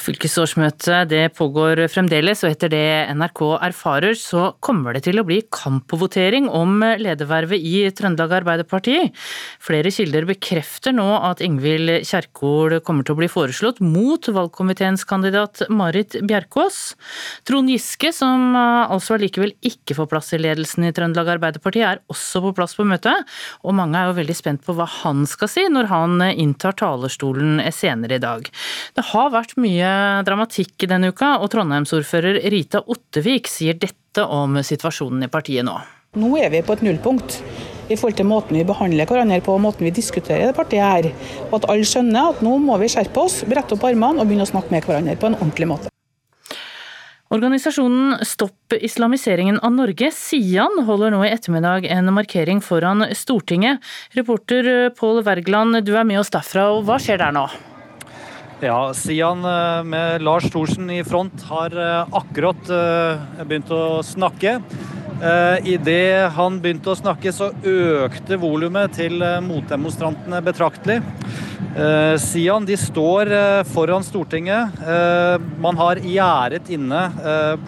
Speaker 24: Fylkesårsmøtet det pågår fremdeles, og etter det NRK erfarer, så kommer det til å bli kampvotering om ledervervet i Trøndelag Arbeiderparti. Flere kilder bekrefter nå at Ingvild Kjerkol kommer til å bli foreslått mot valgkomiteens kandidat Marit Bjerkås. Trond Giske, som altså allikevel ikke får plass i ledelsen i Trøndelag Arbeiderparti, er også på plass på møtet, og mange er jo veldig spent på hva han skal si når han inntar talerstolen senere i dag. Det har vært mye dramatikk denne uka, og Trondheimsordfører Rita Ottevik sier dette om situasjonen i partiet nå.
Speaker 25: Nå er vi på et nullpunkt i forhold til måten vi behandler hverandre på og måten vi diskuterer det partiet her. Og at alle skjønner at nå må vi skjerpe oss, brette opp armene og begynne å snakke med hverandre på en ordentlig måte.
Speaker 24: Organisasjonen Stopp islamiseringen av Norge, SIAN, holder nå i ettermiddag en markering foran Stortinget. Reporter Pål Wergeland, du er med oss derfra, og hva skjer der nå?
Speaker 26: Ja, Sian eh, med Lars Thorsen i front har eh, akkurat eh, begynt å snakke. Idet han begynte å snakke, så økte volumet til motdemonstrantene betraktelig. Sian de står foran Stortinget. Man har gjerdet inne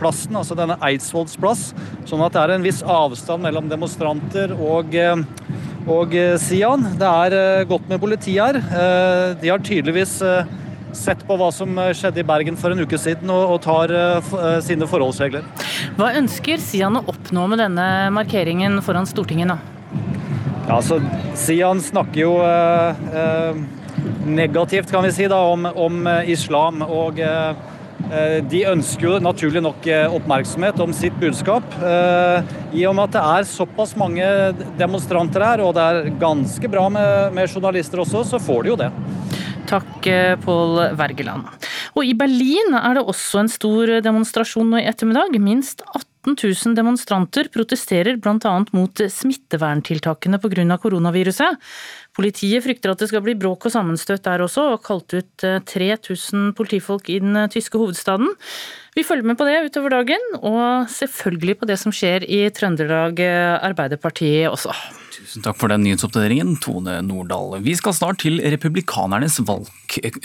Speaker 26: plassen, altså denne Eidsvolls plass, sånn at det er en viss avstand mellom demonstranter og og Sian. Det er godt med politi her. De har tydeligvis sett på hva som eh, skjedde i Bergen for en uke siden, og, tar eh, eh, sine forholdsregler.
Speaker 24: Hva ønsker Sian å oppnå med denne markeringen foran Stortinget nå?
Speaker 26: Ja, altså, Sian snakker jo eh, negativt, kan vi si, da, om, om islam. og eh, de ønsker jo naturlig nok oppmerksomhet om sitt budskap. I og med at det er såpass mange demonstranter her, og det er ganske bra med, med journalister også, så får de jo det.
Speaker 24: Takk, eh, Pål Wergeland. Og i Berlin er det også en stor demonstrasjon nå i ettermiddag. Minst 18 000 demonstranter protesterer bl.a. mot smitteverntiltakene pga. koronaviruset. Politiet frykter at det skal bli bråk og sammenstøt der også, og kalte ut 3000 eh, politifolk i den tyske hovedstaden. Vi følger med på det utover dagen, og selvfølgelig på det som skjer i Trøndelag Arbeiderparti også.
Speaker 2: Tusen takk for den nyhetsoppdateringen, Tone Nordahl. Vi skal snart til republikanernes valg,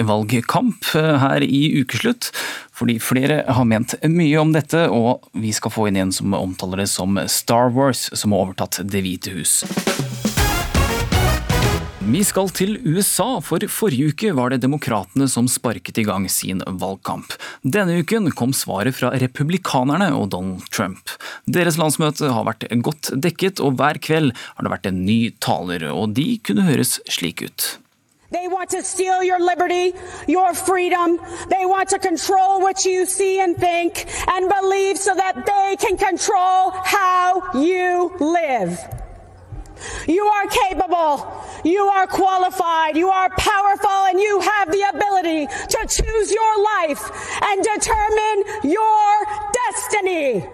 Speaker 2: valgkamp eh, her i ukeslutt. Fordi flere har ment mye om dette, og vi skal få inn en som omtaler det som Star Wars, som har overtatt Det hvite hus. Vi skal til USA, for forrige uke var det demokratene som sparket i gang sin valgkamp. Denne uken kom svaret fra republikanerne og Donald Trump. Deres landsmøte har vært godt dekket, og hver kveld har det vært en ny taler, og de kunne høres slik ut.
Speaker 27: They want to steal your liberty, your freedom. They want to control what you see and think and believe so that they can control how you live. You are capable. You are qualified. You are powerful and you have the ability to choose your life and determine your destiny.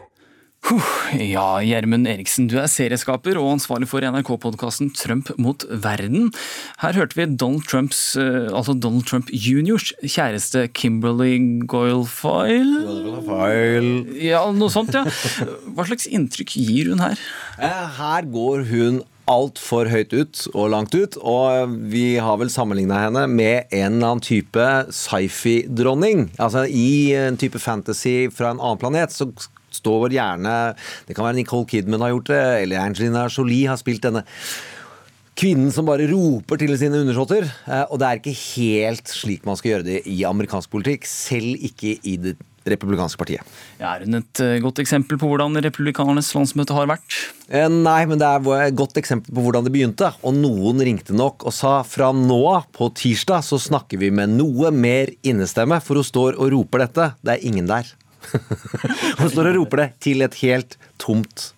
Speaker 2: Ja, Gjermund Eriksen, du er serieskaper og ansvarlig for NRK-podkasten Trump mot verden. Her hørte vi Donald Trumps, eh, altså Donald Trump juniors kjæreste Kimberly Goilfile. Ja, noe sånt, ja. Hva slags inntrykk gir hun her?
Speaker 28: Eh, her går hun altfor høyt ut og langt ut. Og vi har vel sammenligna henne med en eller annen type sci-fi-dronning. Altså i en type fantasy fra en annen planet så står gjerne Det kan være Nicole Kidman har gjort det, eller Angelina Jolie har spilt denne kvinnen som bare roper til sine undersåtter. Eh, og det er ikke helt slik man skal gjøre det i amerikansk politikk, selv ikke i det republikanske partiet.
Speaker 2: Ja, er hun et eh, godt eksempel på hvordan republikanernes landsmøte har vært?
Speaker 28: Eh, nei, men det er et godt eksempel på hvordan det begynte. Og noen ringte nok og sa fra nå av, på tirsdag, så snakker vi med noe mer innestemme, for hun står og roper dette. Det er ingen der. hun står og roper det til et helt tomt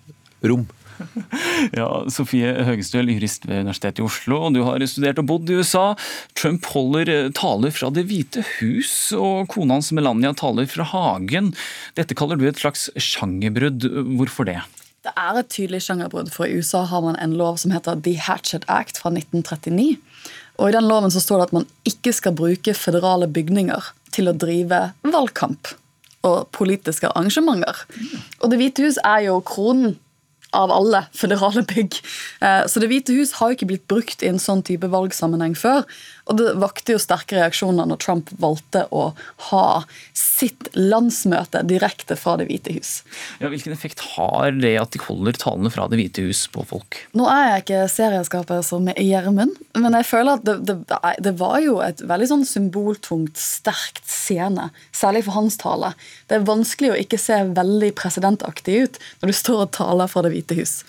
Speaker 28: rom.
Speaker 2: Ja, Sofie Høgestøl, jurist ved Universitetet i Oslo. Du har studert og bodd i USA. Trump holder eh, taler fra Det hvite hus, og kona hans Melania taler fra hagen. Dette kaller du et slags sjangerbrudd. Hvorfor det?
Speaker 29: Det er et tydelig sjangerbrudd, for i USA har man en lov som heter The Hatchet Act fra 1939. Og I den loven så står det at man ikke skal bruke føderale bygninger til å drive valgkamp og politiske arrangementer. Og Det hvite hus er jo kronen av alle føderale bygg. Eh, så Det hvite hus har ikke blitt brukt i en sånn type valgsammenheng før. Og det vakte jo sterke reaksjoner når Trump valgte å ha sitt landsmøte direkte fra Det hvite hus.
Speaker 2: Ja, hvilken effekt har det at de holder talene fra Det hvite hus på folk?
Speaker 29: Nå er jeg ikke serieskapet som Gjermund, men jeg føler at det, det, det, var jo et veldig sånn symboltungt, sterkt scene. Særlig for hans tale. Det er vanskelig å ikke se veldig presidentaktig ut når du står og taler fra Det hvite hus.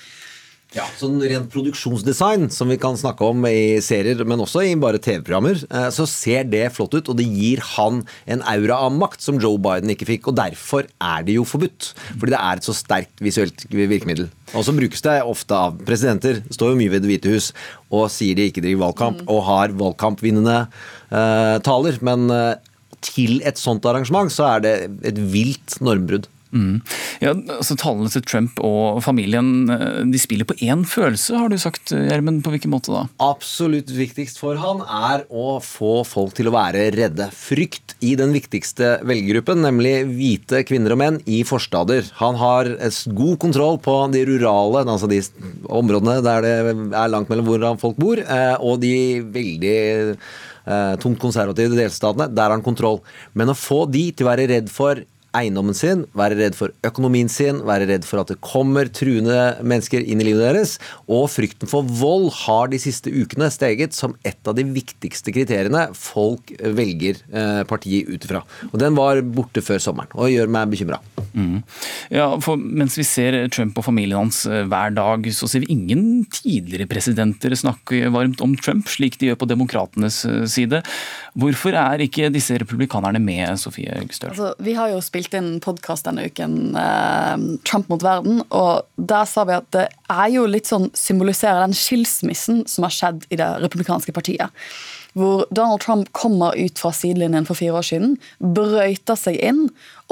Speaker 28: Ja, sånn Rent produksjonsdesign, som vi kan snakke om i serier, men også i bare TV-programmer, eh, så ser det flott ut, og det gir han en aura av makt som Joe Biden ikke fikk. og Derfor er det jo forbudt. Fordi det er et så sterkt visuelt virkemiddel. Og så brukes det ofte av presidenter. Står jo mye ved Det hvite hus og sier de ikke driver valgkamp, og har valgkampvinnende uh, taler. Men uh, til et sånt arrangement så er det et vilt normbrudd.
Speaker 2: Mm. Ja, altså Tallene til Trump og familien eh, de spiller på én følelse, har du sagt. Gjermund. På hvilken måte da?
Speaker 28: Absolutt viktigst for han er å få folk til å være redde. Frykt i den viktigste velgergruppen, nemlig hvite kvinner og menn i forstader. Han har god kontroll på de rurale, altså de områdene der det er langt mellom hvor folk bor, eh, og de veldig eh, tungt konservative delstatene. Der har han kontroll. Men å få de til å være redd for eiendommen sin, være redd for økonomien sin, være redd for at det kommer truende mennesker inn i livet deres. Og frykten for vold har de siste ukene steget som et av de viktigste kriteriene folk velger eh, partiet ut ifra. Og den var borte før sommeren, og gjør meg bekymra.
Speaker 2: Mm. Ja, for mens vi ser Trump og familien hans eh, hver dag, så ser vi ingen tidligere presidenter snakke varmt om Trump, slik de gjør på demokratenes eh, side. Hvorfor er ikke disse republikanerne med, Sofie Gustøl?
Speaker 29: Altså, vi har jo spilt inn podkast denne uken, eh, Trump mot verden, og der sa vi at det er jo litt sånn symboliserer den skilsmissen som har skjedd i det republikanske partiet hvor Donald Trump kommer ut fra sidelinjen for fire år siden, brøyter seg inn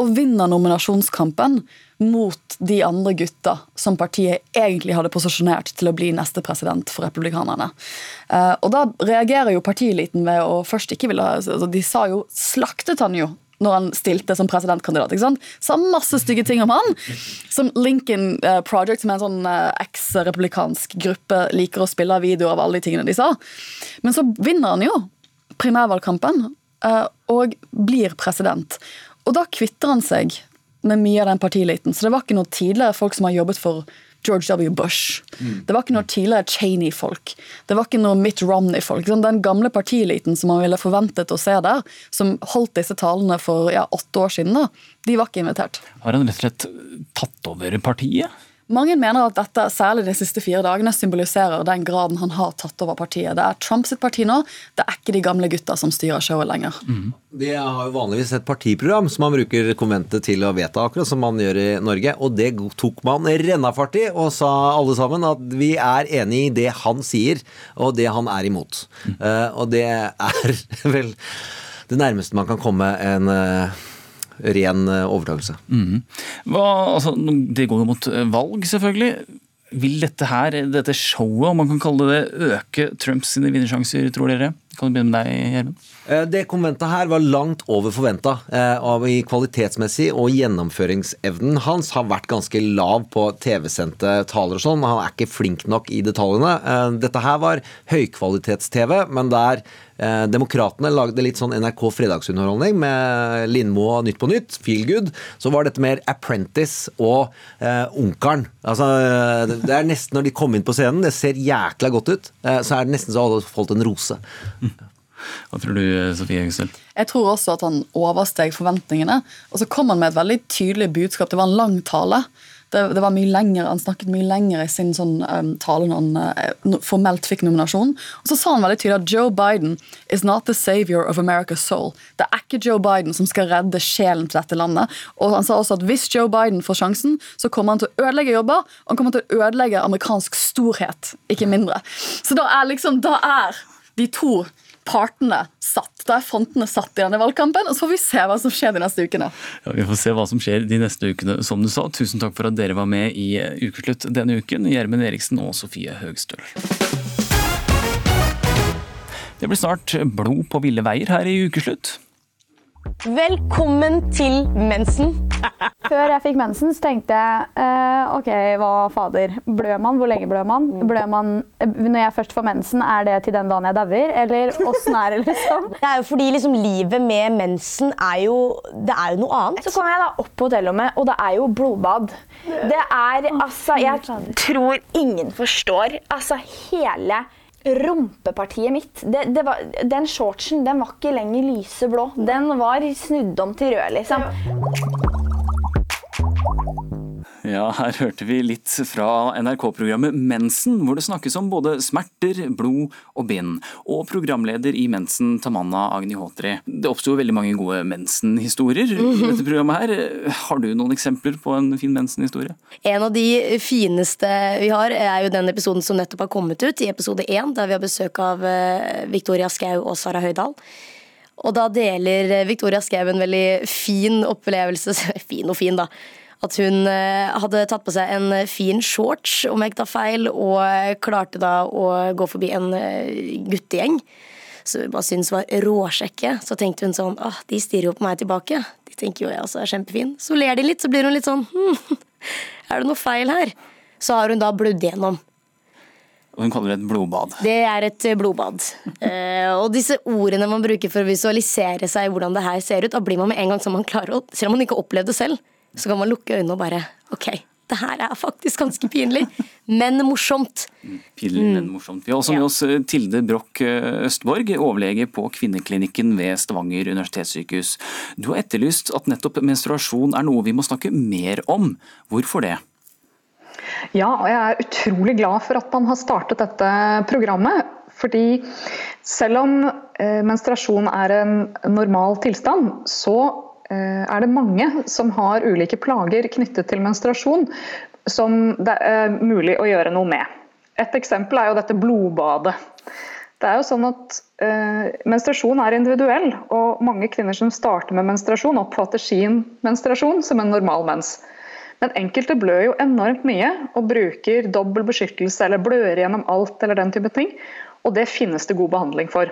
Speaker 29: og vinner nominasjonskampen mot de andre gutta som partiet egentlig hadde posisjonert til å bli neste president for republikanerne. Eh, og da reagerer jo partieliten ved å først ikke ville altså De sa jo slaktet han jo når han stilte som presidentkandidat. ikke sant? Sa masse stygge ting om han. Som Lincoln eh, Project, som er en sånn eh, eks-republikansk gruppe, liker å spille av videoer av alle de tingene de sa. Men så vinner han jo primærvalgkampen og blir president. Og da kvitter han seg med mye av den partiliten. Så det var ikke noe tidligere folk som har jobbet for George W. Bush. Mm. Det var ikke noe tidligere Cheney-folk. Det var ikke noe Mitt Romney-folk. Den gamle partieliten som man ville forventet å se der, som holdt disse talene for ja, åtte år siden, da, de var ikke invitert.
Speaker 2: Har han rett og slett tatt over partiet?
Speaker 29: Mange mener at dette, særlig de siste fire dagene, symboliserer den graden han har tatt over partiet. Det er Trumps parti nå, det er ikke de gamle gutta som styrer showet lenger. Mm.
Speaker 28: De har jo vanligvis et partiprogram som man bruker konventet til å vedta, akkurat som man gjør i Norge. Og det tok man rennafart i, og sa alle sammen at vi er enig i det han sier, og det han er imot. Mm. Uh, og det er vel det nærmeste man kan komme en uh, ren eh, overtakelse.
Speaker 2: Mm. Altså, det går jo mot eh, valg, selvfølgelig. Vil dette her, dette showet, om man kan kalle det det, øke Trumps vinnersjanser, tror dere? Kan du begynne med deg, Gjermund?
Speaker 28: Eh, det konventet her var langt over forventa. I kvalitetsmessig og gjennomføringsevnen hans har vært ganske lav på TV-sendte taler og sånn. Han er ikke flink nok i detaljene. Dette her var høykvalitets-TV, men der Eh, Demokratene lagde litt sånn NRK fredagsunderholdning med Lindmo og Nytt på Nytt, Feel Good. Så var dette mer Apprentice og eh, Onkelen. Altså, det er nesten når de kom inn på scenen, det ser jækla godt ut, eh, så er det nesten så alle fått en rose.
Speaker 2: Hva tror du, Sofie Høgstøl?
Speaker 29: Jeg tror også at han oversteg forventningene. Og så kom han med et veldig tydelig budskap. Det var en lang tale. Det, det, var mye lenger, Han snakket mye lenger i sin sånn, um, tale når han uh, formelt fikk nominasjon. Og så sa han veldig tydelig at Joe Biden is not the savior of America's soul. Det er ikke Joe Biden som skal redde sjelen til dette landet. Og han sa også at hvis Joe Biden får sjansen, så kommer han til å ødelegge jobber, og han kommer til å ødelegge amerikansk storhet, ikke mindre. Så da er liksom, da er de to partene satt. der, fontene satt i denne valgkampen, og så får vi se hva som skjer de neste ukene.
Speaker 2: Ja, Vi får se hva som skjer de neste ukene, som du sa. Tusen takk for at dere var med i Ukeslutt denne uken, Gjermund Eriksen og Sofie Høgstøl. Det blir snart blod på ville veier her i Ukeslutt.
Speaker 30: Velkommen til mensen.
Speaker 31: Før jeg fikk mensen, så tenkte jeg eh, ok, hva fader. Blør man? Hvor lenge blør man? Blør man eh, når jeg først får mensen, er det til den dagen jeg dauer? Eller åssen er det, liksom?
Speaker 30: Det er jo fordi liksom, livet med mensen er jo, det er jo noe annet.
Speaker 31: Så kom jeg da opp på hotellrommet, og det er jo blodbad. Det er altså Jeg tror ingen forstår. Altså hele rumpepartiet mitt det, det var, Den shortsen den var ikke lenger lyseblå. Den var snudd om til rød, liksom.
Speaker 2: Ja, her hørte vi litt fra NRK-programmet Mensen, hvor det snakkes om både smerter, blod og bind. Og programleder i Mensen, Tamanna Agni Håtri. Det oppsto veldig mange gode mensen-historier i
Speaker 30: Mhm.
Speaker 2: dette programmet her. Har du noen eksempler på en fin mensen-historie?
Speaker 30: En av de fineste vi har, er jo den episoden som nettopp har kommet ut, i episode én, der vi har besøk av eh, Victoria Skau og Sara Høydahl. Og da deler Victoria Skau en veldig fin opplevelse, fin og fin da, at hun eh, hadde tatt på seg en fin shorts, om jeg ikke tar feil, og klarte da å gå forbi en eh, guttegjeng. som vi bare syntes var råsjekke. Så tenkte hun sånn ah, de stirrer jo på meg tilbake. De tenker jo jeg også er kjempefin. Så ler de litt, så blir hun litt sånn hm, er det noe feil her? Så har hun da blødd gjennom.
Speaker 2: Og hun kaller det et blodbad.
Speaker 30: Det er et eh, blodbad. Eh, og disse ordene man bruker for å visualisere seg hvordan det her ser ut, da blir man med en gang som man klarer å Selv om man ikke har opplevd det selv, så kan man lukke øynene og bare OK, det her er faktisk ganske pinlig, men morsomt.
Speaker 2: Pinlig,
Speaker 30: Mm.
Speaker 2: men morsomt. Vi har også med oss eh, Tilde Broch eh, Østborg, overlege på kvinneklinikken ved Stavanger universitetssykehus. Du har etterlyst at nettopp menstruasjon er noe vi må snakke mer om. Hvorfor det?
Speaker 32: Ja, og jeg er utrolig glad for at man har startet dette programmet. Fordi selv om eh, menstruasjon er en normal tilstand, så er det mange som har ulike plager knyttet til menstruasjon som det er mulig å gjøre noe med. Et eksempel er jo dette blodbadet. Det er jo sånn at eh, Menstruasjon er individuell, og mange kvinner som starter med menstruasjon, oppfatter sin menstruasjon som en normal mens. Men enkelte blør jo enormt mye og bruker dobbel beskyttelse eller blør gjennom alt eller den type ting. Og det finnes det god behandling for.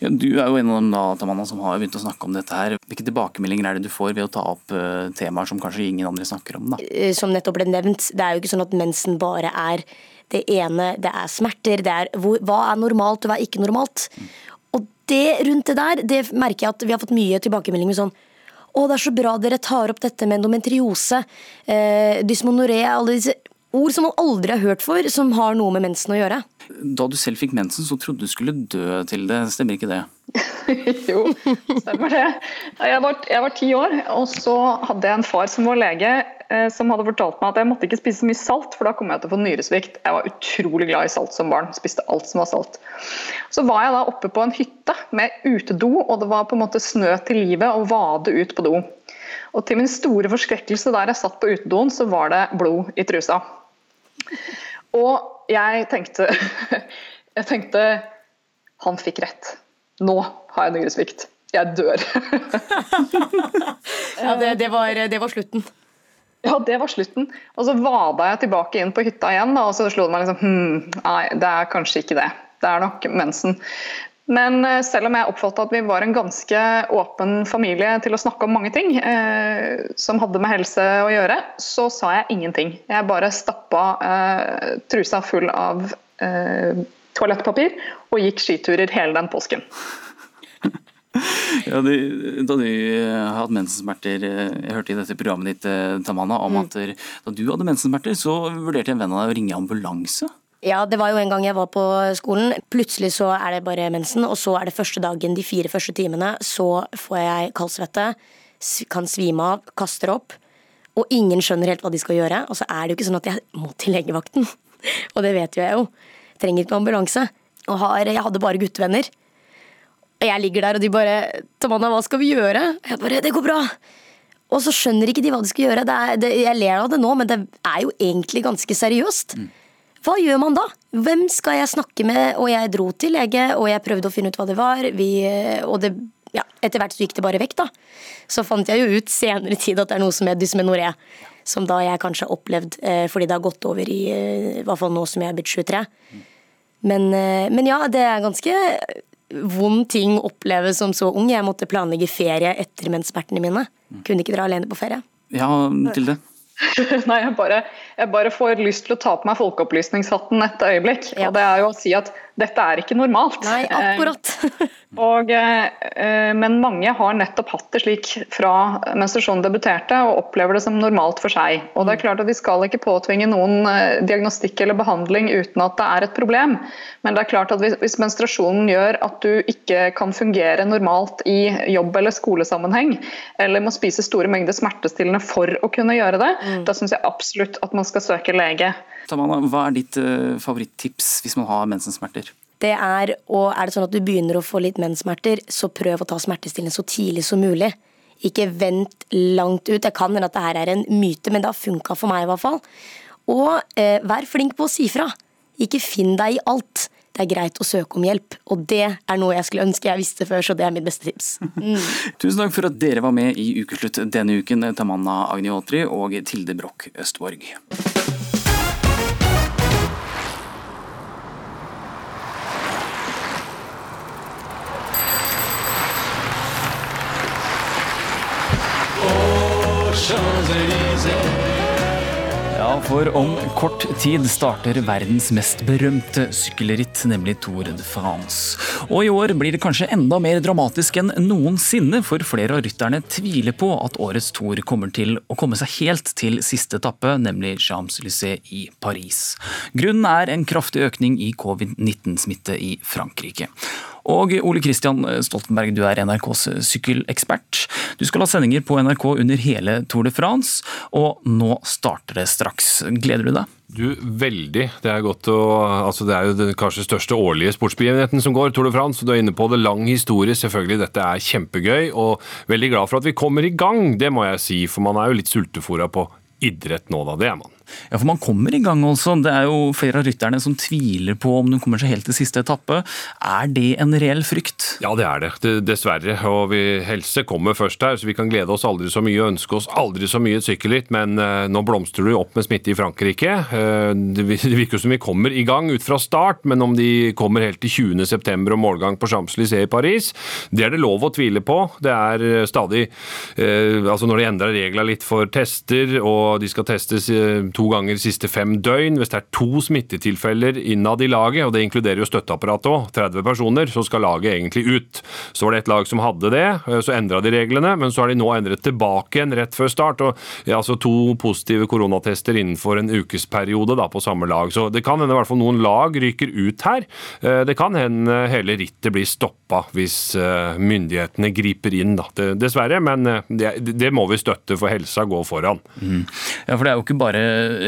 Speaker 2: Ja, du er jo en av dem da, Tamanna, som har begynt å snakke om dette her. Hvilke tilbakemeldinger er det du får ved å ta opp uh, temaer som kanskje ingen andre snakker om? da?
Speaker 30: Eh, Som nettopp ble nevnt, det er jo ikke sånn at mensen bare er det ene, det er smerter, det er hvor, hva er normalt og hva er ikke normalt. Og det rundt det der, det merker jeg at vi har fått mye tilbakemeldinger sånn å, det er så bra dere tar opp dette med endometriose, eh, dysmonoré, alle disse ord som man aldri har hørt for, som har noe med mensen å gjøre.
Speaker 2: Da du selv fikk mensen, så trodde du skulle dø til det, stemmer ikke det?
Speaker 32: jo, stemmer det. Jeg var, jeg var ti år, og så hadde jeg en far som var lege, eh, som hadde fortalt meg at jeg måtte ikke spise så mye salt, for da kom jeg til å få nyresvikt. Jeg var utrolig glad i salt som barn, spiste alt som var salt. Så var jeg da oppe på en hytte med utedo, og det var på en måte snø til livet å vade ut på do. Og til min store forskrekkelse der jeg satt på utedoen, så var det blod i trusa. Og jeg tenkte Jeg tenkte Han fikk rett. Nå har jeg nyresvikt. Jeg dør.
Speaker 30: Ja, det, det, var, det var slutten.
Speaker 32: Ja, det var slutten. Og så vada jeg tilbake inn på hytta igjen, da, og så slo det meg liksom hm, Nei, det er kanskje ikke det. Det er nok mensen. Men eh, selv om jeg oppfatta at vi var en ganske åpen familie til å snakke om mange ting eh, som hadde med helse å gjøre, så sa jeg ingenting. Jeg bare stappa eh, trusa full av eh, toalettpapir og gikk skiturer hele den påsken.
Speaker 2: Ja, du, da du hadde mensensmerter, eh, jeg hørte i dette programmet ditt, Tamana, Tamanna, om
Speaker 30: Mm.
Speaker 2: at da du hadde mensensmerter, så vurderte en venn av deg å ringe ambulanse.
Speaker 30: Ja, det var jo en gang jeg var på skolen. Plutselig så er det bare mensen, og så er det første dagen, de fire første timene, så får jeg kaldsvette, kan svime av, kaster opp, og ingen skjønner helt hva de skal gjøre. Og så er det jo ikke sånn at jeg må til legevakten, og det vet jo jeg jo. Trenger ikke ambulanse. Og har, jeg hadde bare guttevenner. Og jeg ligger der, og de bare 'Tamanna, hva skal vi gjøre?' Jeg bare 'Det går bra'. Og så skjønner ikke de hva de skal gjøre. Det er, det, jeg ler av det nå, men det er jo egentlig ganske seriøst. Hva gjør man da? Hvem skal jeg snakke med? Og jeg dro til lege, og jeg prøvde å finne ut hva det var. Vi, og det, ja, etter hvert så gikk det bare vekk, da. Så fant jeg jo ut senere tid at det er noe som er dysmenoré. Som da jeg kanskje har opplevd eh, fordi det har gått over i, eh, i hvert fall nå som jeg er blitt 23. Men, eh, men ja, det er ganske vond ting å oppleve som så ung. Jeg måtte planlegge ferie etter menssmertene mine. Kunne ikke dra alene på ferie.
Speaker 2: Ja, til det.
Speaker 32: Nei, jeg bare, jeg bare, får lyst til å ta på meg folkeopplysningshatten et øyeblikk. Ja. Og det er jo å si at dette er ikke normalt.
Speaker 30: Nei, akkurat.
Speaker 32: og, eh, men mange har nettopp hatt det slik fra menstruasjonen debuterte og opplever det som normalt for seg. Og det er mm. klart at Vi skal ikke påtvinge noen eh, diagnostikk eller behandling uten at det er et problem. Men det er klart at hvis menstruasjonen gjør at du ikke kan fungere normalt i jobb- eller skolesammenheng, eller må spise store mengder smertestillende for å kunne gjøre det, mm. da syns jeg absolutt at man skal søke lege.
Speaker 2: Tamana, hva er ditt uh, favorittips hvis man har mensensmerter?
Speaker 30: Det er, og er det sånn at du begynner å få litt menssmerter, så prøv å ta smertestillende så tidlig som mulig. Ikke vent langt ut. Jeg kan hende at det her er en myte, men det har funka for meg i hvert fall. Og eh, vær flink på å si fra. Ikke finn deg i alt. Det er greit å søke om hjelp, og det er noe jeg skulle ønske jeg visste før, så det er mitt beste tips. Mm.
Speaker 2: Tusen takk for at dere var med i Ukeslutt denne uken, Tamanna Agniotri og Tilde Broch Østborg. Ja, for om kort tid starter verdens mest berømte sykkelritt, nemlig Tour de France. Og i år blir det kanskje enda mer dramatisk enn noensinne, for flere av rytterne tviler på at årets Tour kommer til å komme seg helt til siste etappe, nemlig Champs-Élysées i Paris. Grunnen er en kraftig økning i covid-19-smitte i Frankrike. Og Ole Kristian Stoltenberg, du er NRKs sykkelekspert. Du skal ha sendinger på NRK under hele Tour de France, og nå starter det straks. Gleder du deg?
Speaker 33: Du, Veldig. Det er godt å, altså det er jo den kanskje største årlige sportsbegivenheten som går, Tour de France. Du er inne på det. Lang historie, selvfølgelig. Dette er kjempegøy. Og veldig glad for at vi kommer i gang, det må jeg si. For man er jo litt sultefòra på idrett nå, da. Det er man.
Speaker 2: Ja, for man kommer i gang også. Det er jo flere av rytterne som tviler på om de kommer seg helt til siste etappe. Er det en reell frykt?
Speaker 33: Ja, det er det. Dessverre. Og vi, helse kommer først her, så vi kan glede oss aldri så mye og ønske oss aldri så mye et sykkelritt. Men uh, nå blomstrer det opp med smitte i Frankrike. Uh, det virker som vi kommer i gang ut fra start, men om de kommer helt til 20.9. og målgang på Champs-Élysées i Paris, det er det lov å tvile på. Det er uh, stadig Altså når de endrer reglene litt for tester, og de skal testes to ganger de siste fem døgn. Hvis det er to smittetilfeller innad i laget, og det inkluderer jo støtteapparatet òg, 30 personer, så skal laget egentlig ut. Så var det et lag som hadde det, eh, så endra de reglene, men så har de nå endret tilbake igjen rett før start. og ja, altså To positive koronatester innenfor en ukesperiode da, på samme lag. Så det kan hende i hvert fall noen lag ryker ut her. Eh, det kan hende hele rittet blir stoppa hvis eh, myndighetene griper inn, da. Dessverre, men det, det må vi støtte, for helsa går foran.
Speaker 2: Mm. Ja, for det er jo ikke bare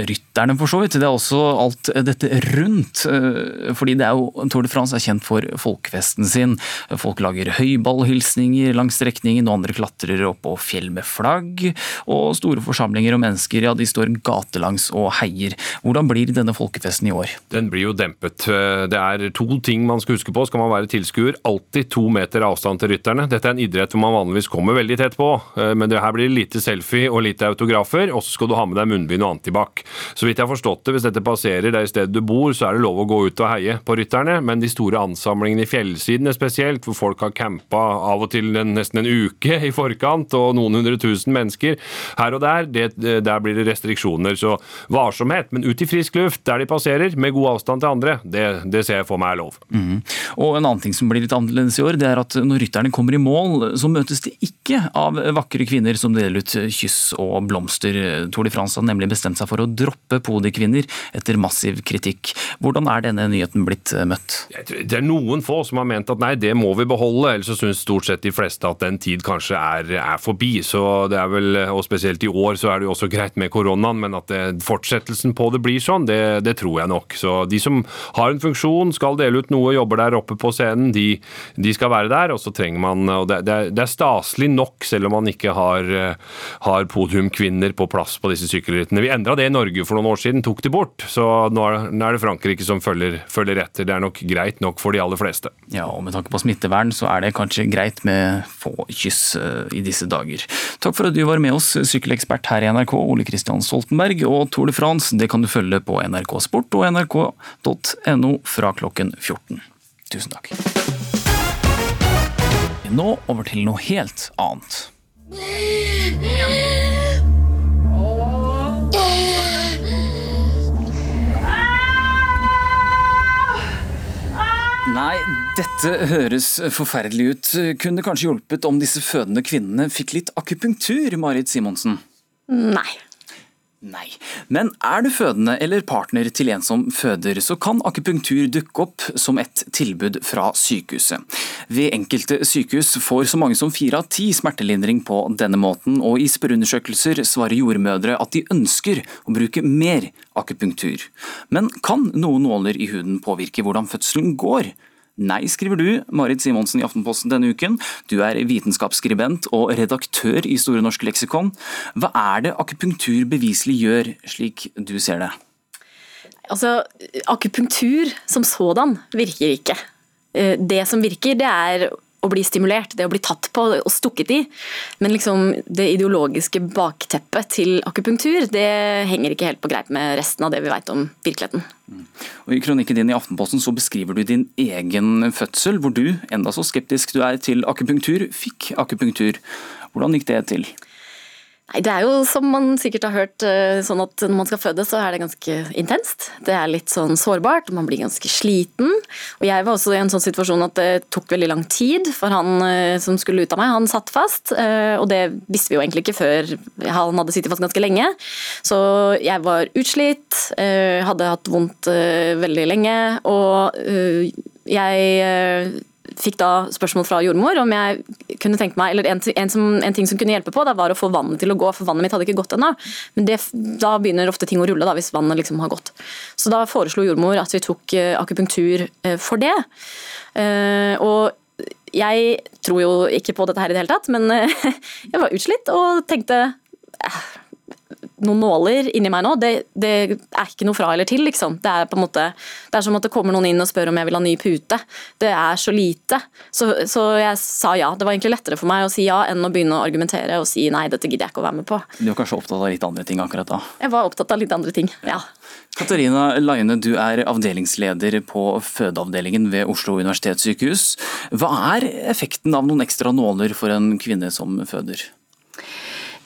Speaker 2: rytterne, for så vidt. Det er også alt dette rundt. Eh, fordi det er jo, Tour de France er kjent for folkefesten sin. Folk lager høyballhilsninger langs strekningen, og andre klatrer opp på fjell med flagg. Og store forsamlinger og mennesker ja, de står gatelangs og heier. Hvordan blir denne folkefesten i år?
Speaker 33: Den blir jo dempet. Det er to ting man skal huske på. Skal man være tilskuer, alltid to meter avstand til rytterne. Dette er en idrett hvor man vanligvis kommer veldig tett på, eh, men det her blir lite selfie og lite autografer. Og så skal du ha med deg munnbind og antibac. Så vidt jeg har forstått det, hvis dette passerer der stedet du bor, så er det lov å gå ut og heie på rytterne, men de store ansamlingene i fjellsidene spesielt, hvor folk har campa av og til en, nesten en uke i forkant, og noen hundre tusen mennesker her og der, det, der blir det restriksjoner. Så varsomhet, men ut i frisk luft der de passerer, med god avstand til andre, det, det ser jeg for meg er lov.
Speaker 2: Mm. Og En annen ting som blir litt annerledes i år, det er at når rytterne kommer i mål, så møtes de ikke av vakre kvinner som deler ut kyss og blomster. Tour de France har nemlig bestemt seg for å droppe podikvinner etter massiv kritikk. Hvordan er denne nyheten blitt eh, møtt?
Speaker 33: Det er noen få som har ment at nei, det må vi beholde, ellers så syns stort sett de fleste at den tid kanskje er, er, forbi. Så det er vel, og Spesielt i år så er det jo også greit med koronaen, men at det, fortsettelsen på det blir sånn, det, det, tror jeg nok. Så de som har en funksjon, skal dele ut noe, jobber der oppe på scenen, de, de skal være der. Og så trenger man og det, det, er, er staselig nok, selv om man ikke har, har podiumkvinner på plass på disse sykkelrittene. Vi endra det i Norge for noen år siden, tok de bort. Så nå er, det Frankrike som følger, følger etter. Det er nok greit nok for de aller fleste.
Speaker 2: Ja, og med tanke på smittevern så er det kanskje greit med få kyss eh, i disse dager. Takk for at du var med oss, sykkelekspert her i NRK, Ole Kristian Stoltenberg. Og Tour de France det kan du følge på NRK Sport og nrk.no fra klokken 14. Tusen takk. Nå over til noe helt annet. Nei, dette høres forferdelig ut. Kunne det kanskje hjulpet om disse fødende kvinnene fikk litt akupunktur, Marit Simonsen?
Speaker 34: Nei.
Speaker 2: Nei. Men er du fødende eller partner til en som føder, så kan akupunktur dukke opp som et tilbud fra sykehuset. Ved enkelte sykehus får så mange som fire av ti smertelindring på denne måten, og i spørreundersøkelser svarer jordmødre at de ønsker å bruke mer akupunktur. Men kan noen nåler i huden påvirke hvordan fødselen går? Nei, skriver du, Marit Simonsen i Aftenposten denne uken. Du er vitenskapsskribent og redaktør i Store norske leksikon. Hva er det akupunktur beviselig gjør, slik du ser det?
Speaker 34: Altså, akupunktur som sådan virker ikke. Eh, Det som virker, det er å bli stimulert, det å bli tatt på og stukket i. Men liksom det ideologiske bakteppet til akupunktur, det henger ikke helt på greip med resten av det vi vet om virkeligheten.
Speaker 2: Og I kronikken din i Aftenposten så beskriver du din egen fødsel, hvor du, enda så skeptisk du er til akupunktur, fikk akupunktur. Hvordan gikk det til?
Speaker 34: Nei, Det er jo som man sikkert har hørt, eh, sånn at når man skal føde, så er det ganske intenst. Det er litt sånn sårbart, man blir ganske sliten. Og jeg var også i en sånn situasjon at det tok veldig lang tid, for han eh, som skulle ut av meg, han satt fast. eh, Og det visste vi jo egentlig ikke før han hadde sittet fast ganske lenge. Så jeg var utslitt, hadde hatt vondt veldig lenge, og jeg fikk da spørsmål fra jordmor om jeg kunne tenke meg, eller en, en, som, en ting som kunne hjelpe på, da var å få vannet til å gå, for vannet mitt hadde ikke gått ennå. Men det, da begynner ofte ting å rulle, da, hvis vannet liksom har gått. Så da foreslo jordmor at vi tok eh, akupunktur eh, for det. Eh, og jeg tror jo ikke på dette her i det hele tatt, men jeg var utslitt og tenkte noen nåler inni meg nå, det, det, er ikke noe fra eller til, liksom. Det er på en måte, det er som at det kommer noen inn og spør om jeg vil ha ny pute. Det er så lite. Så, så jeg sa ja. Det var egentlig lettere for meg å si ja enn å begynne å argumentere og si nei, dette gidder jeg ikke å være med på.
Speaker 2: Du var kanskje opptatt av litt andre ting akkurat da?
Speaker 34: Jeg var opptatt av litt andre ting, ja.
Speaker 2: Katarina Laine, du er avdelingsleder på fødeavdelingen ved Oslo universitetssykehus. Hva er effekten av noen ekstra nåler for en kvinne som føder?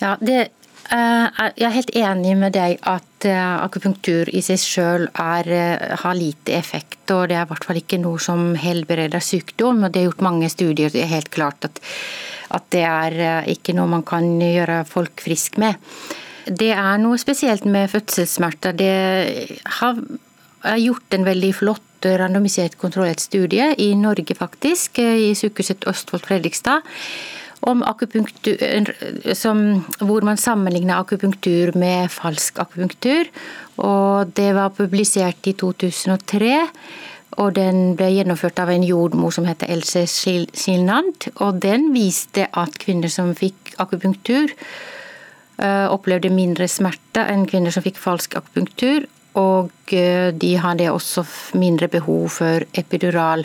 Speaker 35: Ja, det, jeg er helt enig med deg at eh, akupunktur i seg er, eh, har lite effekt. og Det er i hvert fall ikke noe som helbreder sykdom. og Det er gjort mange studier. Det er helt klart at, at det er eh, ikke noe man kan gjøre folk friske med. Det er noe spesielt med fødselssmerter. Det har er gjort en veldig flott randomisert kontrollert studie i Norge, faktisk, i sykehuset Østfold Fredrikstad som, hvor man sammenligna akupunktur med falsk akupunktur. Og det var publisert i 2003. Og den ble gjennomført av en jordmor som heter Else Silnand. Og den viste at kvinner som fikk akupunktur, opplevde mindre smerte enn kvinner som fikk falsk akupunktur. Og de hadde også mindre behov for epidural.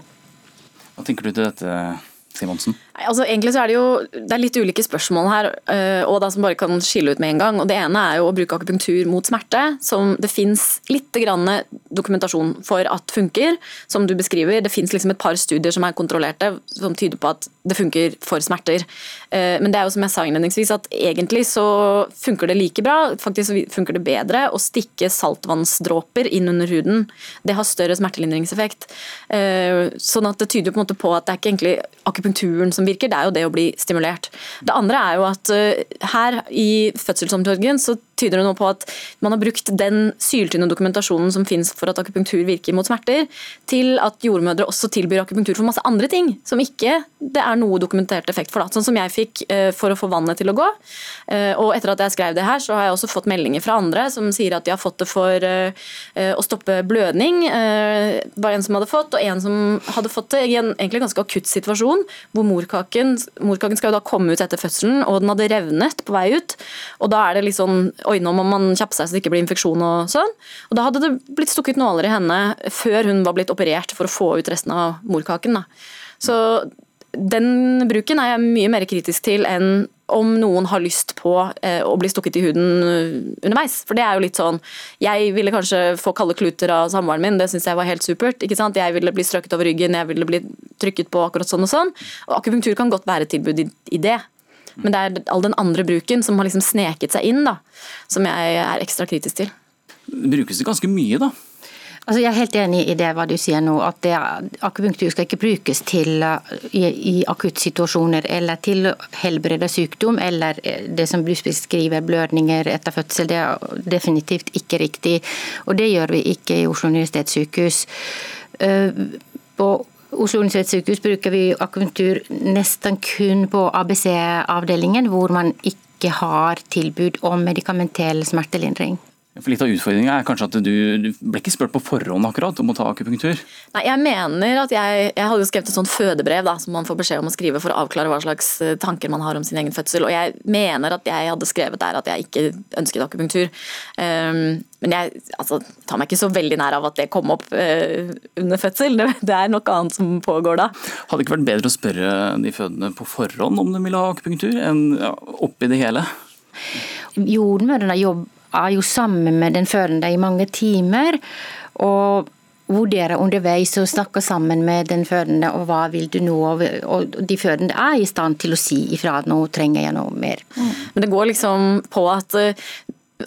Speaker 2: Hva tenker du til dette, Simonsen?
Speaker 34: Altså, egentlig så er Det jo det er litt ulike spørsmål her, og da som bare kan skille ut med en gang. og Det ene er jo å bruke akupunktur mot smerte, som det fins litt dokumentasjon for at funker, som du beskriver. Det fins liksom et par studier som er kontrollerte, som tyder på at det funker for smerter. Men det er jo som jeg sa innledningsvis, at egentlig så funker det like bra, faktisk så funker det bedre å stikke saltvannsdråper inn under huden. Det har større smertelindringseffekt. Sånn at det tyder på en måte på at det er ikke egentlig akupunkturen som virker, det er jo det å bli stimulert. Det andre er jo at her i fødselsomsorgen så tyder det nå på at man har brukt den syltynne dokumentasjonen som finnes for at akupunktur virker mot smerter, til at jordmødre også tilbyr akupunktur for masse andre ting som ikke det er noe dokumentert effekt for. Da. Sånn som jeg fikk for å få vannet til å gå. Og etter at jeg skrev det her, så har jeg også fått meldinger fra andre som sier at de har fått det for å stoppe blødning. Det var en som hadde fått, og en som hadde fått det i en egentlig ganske akutt situasjon, hvor morkaken, morkaken skal jo da komme ut etter fødselen, og den hadde revnet på vei ut. Og da er det litt sånn Oi, nå må man kjappe seg så det ikke blir infeksjon og sånn. Og da hadde det blitt stukket nåler i henne før hun var blitt operert for å få ut resten av morkaken. Da. Så den bruken er jeg mye mer kritisk til enn om noen har lyst på eh, å bli stukket i huden underveis. For det er jo litt sånn Jeg ville kanskje få kalde kluter av samboeren min, det syns jeg var helt supert. ikke sant? Jeg ville bli strøket over ryggen, jeg ville bli trykket på akkurat sånn og sånn. Og akupunktur kan godt være et tilbud i det. Men det er all den andre bruken som har liksom sneket seg inn, da, som jeg er ekstra kritisk til.
Speaker 2: Brukes det ganske mye, da?
Speaker 35: Altså jeg er helt enig i det hva du sier nå, at det, akupunktur skal ikke brukes til, i, i akuttsituasjoner eller til å helbrede sykdom eller det som du beskriver, blødninger etter fødsel. Det er definitivt ikke riktig. Og det gjør vi ikke i Oslo universitetssykehus. På Oslo universitetssykehus bruker vi akupunktur nesten kun på ABC-avdelingen, hvor man ikke har tilbud om medikamentell smertelindring.
Speaker 2: For Litt av utfordringa er kanskje at du, du, ble ikke spurt på forhånd akkurat om å ta akupunktur?
Speaker 34: Nei, jeg mener at jeg, jeg hadde jo skrevet et sånt fødebrev da, som man får beskjed om å skrive for å avklare hva slags eh, tanker man har om sin egen fødsel. Og jeg mener at jeg hadde skrevet der at jeg ikke ønsket akupunktur. Um, men jeg altså, tar meg ikke så veldig nær av at det kom opp uh, under fødsel. Det, det, er noe annet som pågår da.
Speaker 2: Hadde det ikke vært bedre å spørre de fødende på forhånd om de ville ha akupunktur, enn ja, oppi det hele?
Speaker 35: Jordmødrene jobber er jo sammen med den fødende i mange timer. og vurderer underveis og snakker sammen med den fødende og hva vil du nå. Og de fødende er i stand til å si ifra at nå trenger jeg noe mer.
Speaker 34: Mm. Men det går liksom på at eh,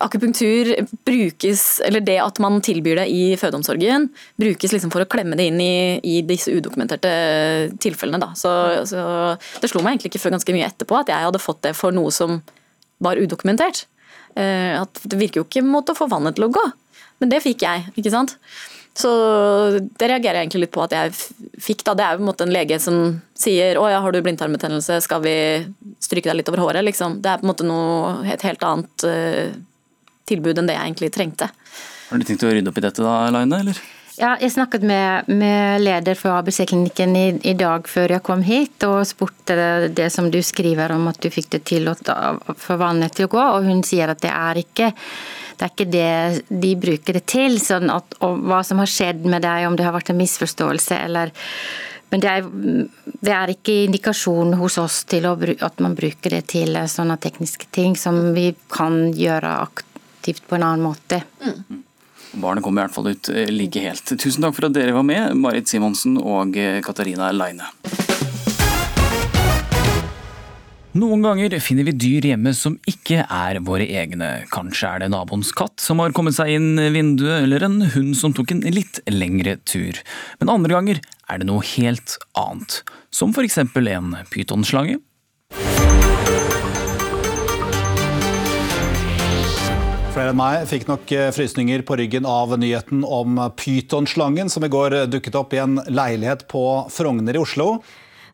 Speaker 34: akupunktur brukes, eller det at man tilbyr det i fødeomsorgen, brukes liksom for å klemme det inn i, i disse udokumenterte tilfellene. Så, så det slo meg egentlig ikke før ganske mye etterpå at jeg hadde fått det for noe som var udokumentert. Eh, at det virker jo ikke mot å få vannet til å gå. Men det fikk jeg, ikke sant. Så det reagerer jeg egentlig litt på at jeg fikk. da, Det er jo på en måte en lege som sier å ja, har du blindtarmbetennelse, skal vi stryke deg litt over håret, liksom. Det er på en måte noe, et helt annet uh, tilbud enn det jeg egentlig trengte.
Speaker 2: Har du tenkt å rydde opp i dette da, Laine, eller?
Speaker 35: Ja, jeg snakket med, med leder for ABC-klinikken i, i, dag før jeg kom hit, og spurte det, som du skriver om at du fikk det til å få vannet til å gå, og hun sier at det er ikke det er ikke det de bruker det til. Sånn at, og hva som har skjedd med deg, om det har vært en misforståelse eller Men det er, det er ikke indikasjon hos oss til å, at man bruker det til sånne tekniske ting som vi kan gjøre aktivt på en annen måte. Mm.
Speaker 2: Barnet kommer i hvert fall ut eh, like helt. Tusen takk for at dere var med, Marit Simonsen og eh, Katarina Leine. Noen ganger finner vi dyr hjemme som ikke er våre egne. Kanskje er det naboens katt som har kommet seg inn vinduet, eller en hund som tok en litt lengre tur. Men andre ganger er det noe helt annet, som for eksempel en pytonslange
Speaker 36: Flere enn meg fikk nok eh, frysninger på ryggen av nyheten om pytonslangen som i går dukket opp i en leilighet på Frogner i Oslo.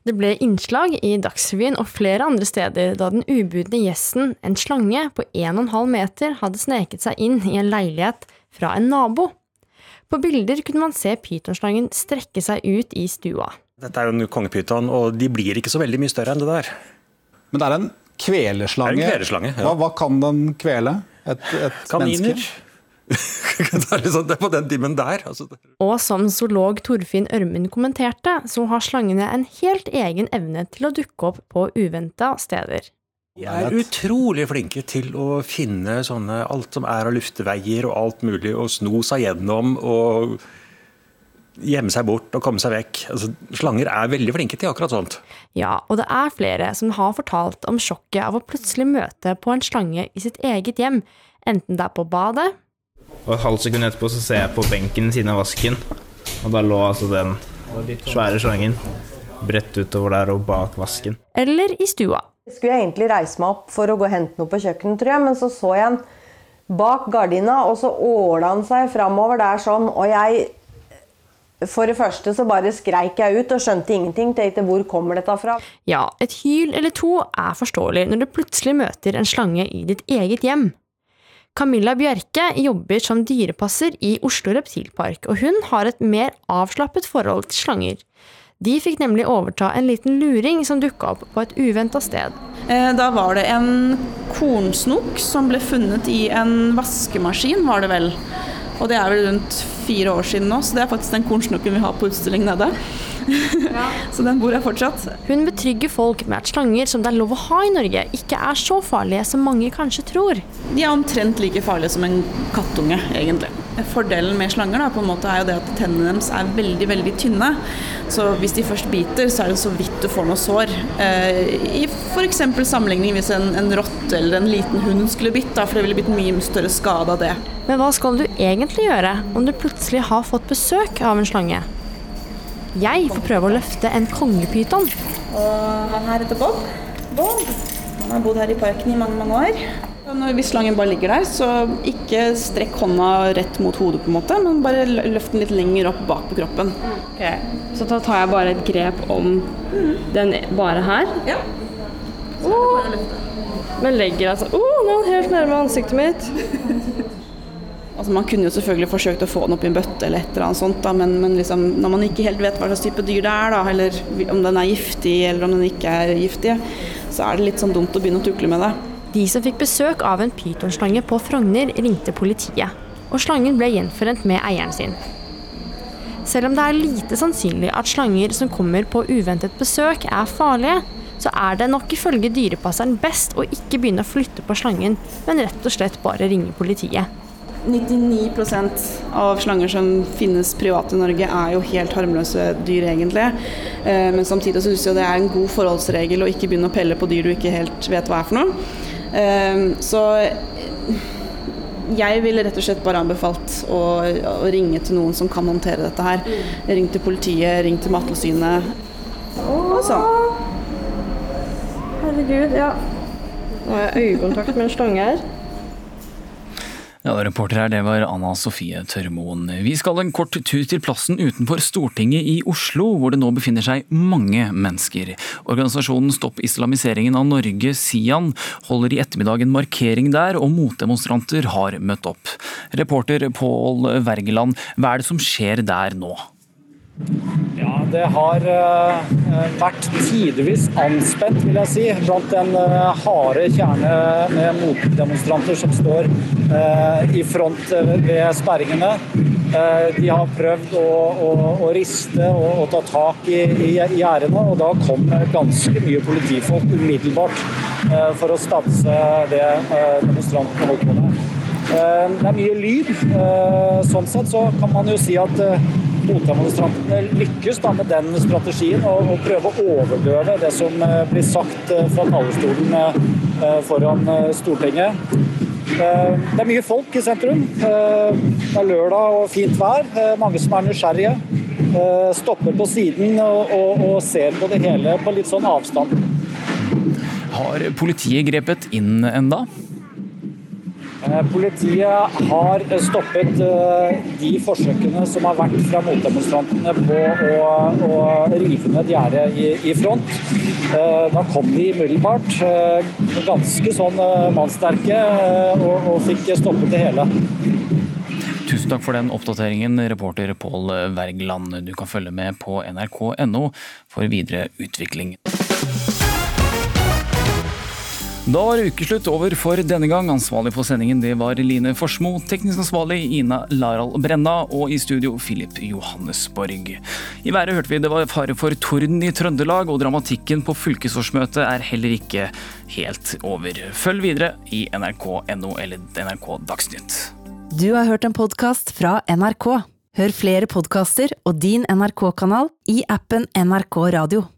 Speaker 37: Det ble innslag i Dagsrevyen og flere andre steder da den ubudne gjesten, en slange på 1,5 meter, hadde sneket seg inn i en leilighet fra en nabo. På bilder kunne man se pytonslangen strekke seg ut i stua.
Speaker 38: Dette er jo en kongepyton, og de blir ikke så veldig mye større enn det der.
Speaker 36: Men det er en kveleslange.
Speaker 38: Det er en kveleslange ja.
Speaker 36: hva, hva kan den kvele? Et, et
Speaker 38: Kaniner. det er på den dimmen der. Altså.
Speaker 37: Og som zoolog Torfinn Ørmen kommenterte, så har slangene en helt egen evne til å dukke opp på uventa steder.
Speaker 38: De er utrolig flinke til å finne sånne, alt som er av lufteveier og alt mulig, og sno seg gjennom og gjemme seg bort og komme seg vekk. Altså, slanger er veldig flinke til akkurat sånt.
Speaker 37: Ja, og det er flere som har fortalt om sjokket av å plutselig møte på en slange i sitt eget hjem, enten det er på badet
Speaker 39: Og et halvt sekund etterpå så ser jeg på benken siden av vasken, og da lå altså den svære slangen bredt utover der og bak vasken.
Speaker 37: Eller i stua.
Speaker 40: Jeg skulle egentlig reise meg opp for å gå og hente noe på kjøkkenet, tror jeg, men så så jeg en bak gardina, og så åla han seg framover der sånn, og jeg for det første så bare skreik jeg ut og skjønte ingenting. Tenkte hvor kommer dette fra?
Speaker 37: Ja, et hyl eller to er forståelig når du plutselig møter en slange i ditt eget hjem. Camilla Bjerke jobber som dyrepasser i Oslo Reptilpark, og hun har et mer avslappet forhold til slanger. De fikk nemlig overta en liten luring som dukka opp på et uventa sted.
Speaker 41: Eh, da var det en kornsnok som ble funnet i en vaskemaskin, var det vel. Og det er vel rundt fire år siden nå, så det er faktisk den kornsnokken vi har på utstilling nede. Ja. så den bor jeg fortsatt.
Speaker 37: Hun betrygger folk med at slanger som det er lov å ha i Norge, ikke er så farlige som mange kanskje tror.
Speaker 41: De er omtrent like farlige som en kattunge, egentlig. Fordelen med slanger da, på en måte er jo det at tennene deres er veldig veldig tynne. Så hvis de først biter, så er det så vidt du får noe sår. Eh, I f.eks. sammenligning hvis en, en rotte eller en liten hund skulle bitt, da, for det ville blitt mye større skade av det.
Speaker 37: Men hva skal du egentlig gjøre om du plutselig har fått besøk av en slange? Jeg får prøve å løfte en kongepyton.
Speaker 41: Og han her heter Bob. Bob. Han har bodd her i parken i mange, mange år. Når, hvis slangen bare ligger der, så ikke strekk hånda rett mot hodet, på en måte, men bare løft den litt lenger opp bak på kroppen.
Speaker 42: Okay. Så da tar jeg bare et grep om den bare her?
Speaker 41: Ja.
Speaker 42: Oh. Men legger altså Å, oh, nå er den helt nærme ansiktet mitt.
Speaker 41: Altså Man kunne jo selvfølgelig forsøkt å få den opp i en bøtte, eller et eller annet sånt, da, men, men liksom, når man ikke helt vet hva slags type dyr det er, da, eller om den er giftig eller om den ikke er giftig, så er det litt sånn dumt å begynne å tukle med det.
Speaker 37: De som fikk besøk av en pytonslange på Frogner, ringte politiet, og slangen ble gjenforent med eieren sin. Selv om det er lite sannsynlig at slanger som kommer på uventet besøk er farlige, så er det nok ifølge dyrepasseren best å ikke begynne å flytte på slangen, men rett og slett bare ringe politiet.
Speaker 41: 99% av slanger som finnes privat i Norge er jo helt harmløse dyr, egentlig. Eh, men samtidig syns jeg det er en god forholdsregel å ikke begynne å pelle på dyr du ikke helt vet hva er for noe. Ehm, så jeg ville rett og slett bare anbefalt å, å, ringe til noen som kan håndtere dette her. Ring til politiet, ring til Mattilsynet. Og sånn.
Speaker 42: Herregud, ja. Nå har jeg øyekontakt med en slange her.
Speaker 2: Ja, Reporter her, det var Anna Sofie Tørmoen. Vi skal en kort tur til plassen utenfor Stortinget i Oslo, hvor det nå befinner seg mange mennesker. Organisasjonen Stopp islamiseringen av Norge, SIAN, holder i ettermiddag en markering der, og motdemonstranter har møtt opp. Reporter Pål Wergeland, hva er det som skjer der nå?
Speaker 26: Det har uh, vært tidvis anspent, vil jeg si, blant den uh, harde kjerne med motdemonstranter som står uh, i front ved sperringene. de har prøvd å, å, å riste og, å ta tak i, i gjerdene, og da kom ganske mye politifolk umiddelbart for å stanse det demonstrantene holdt på med. det er mye lyd. sånn sett så kan man jo si at motdemonstrantene lykkes da med den strategien og, og prøve å overdøve det som eh, blir sagt eh, fra talerstolen eh, foran Stortinget. Det er mye folk i sentrum. Det er lørdag og fint vær. Mange som er nysgjerrige. Stopper på siden og, og, og ser på det hele på litt sånn avstand.
Speaker 2: Har politiet grepet inn enda?
Speaker 26: Eh, politiet har stoppet eh, de forsøkene som har vært fra motdemonstrantene på å, å rive ned gjerdet i, i, front. Eh, da kom de umiddelbart, ganske sånn mannssterke, og, og fikk stoppet det hele.
Speaker 2: Tusen takk for den oppdateringen, reporter Pål Wergeland. Du kan følge med på nrk.no for videre utvikling. Da var ukeslutt over for denne gang. Ansvarlig for sendingen det var Line Forsmo. Teknisk ansvarlig Ina Laral Brenna. Og i studio Filip Johannesborg. I været hørte vi det var fare for torden i Trøndelag, og dramatikken på fylkesårsmøtet er heller ikke helt over. Følg videre i nrk.no eller NRK Dagsnytt.
Speaker 43: Du har hørt en podkast fra NRK. Hør flere podkaster og din NRK-kanal i appen NRK Radio.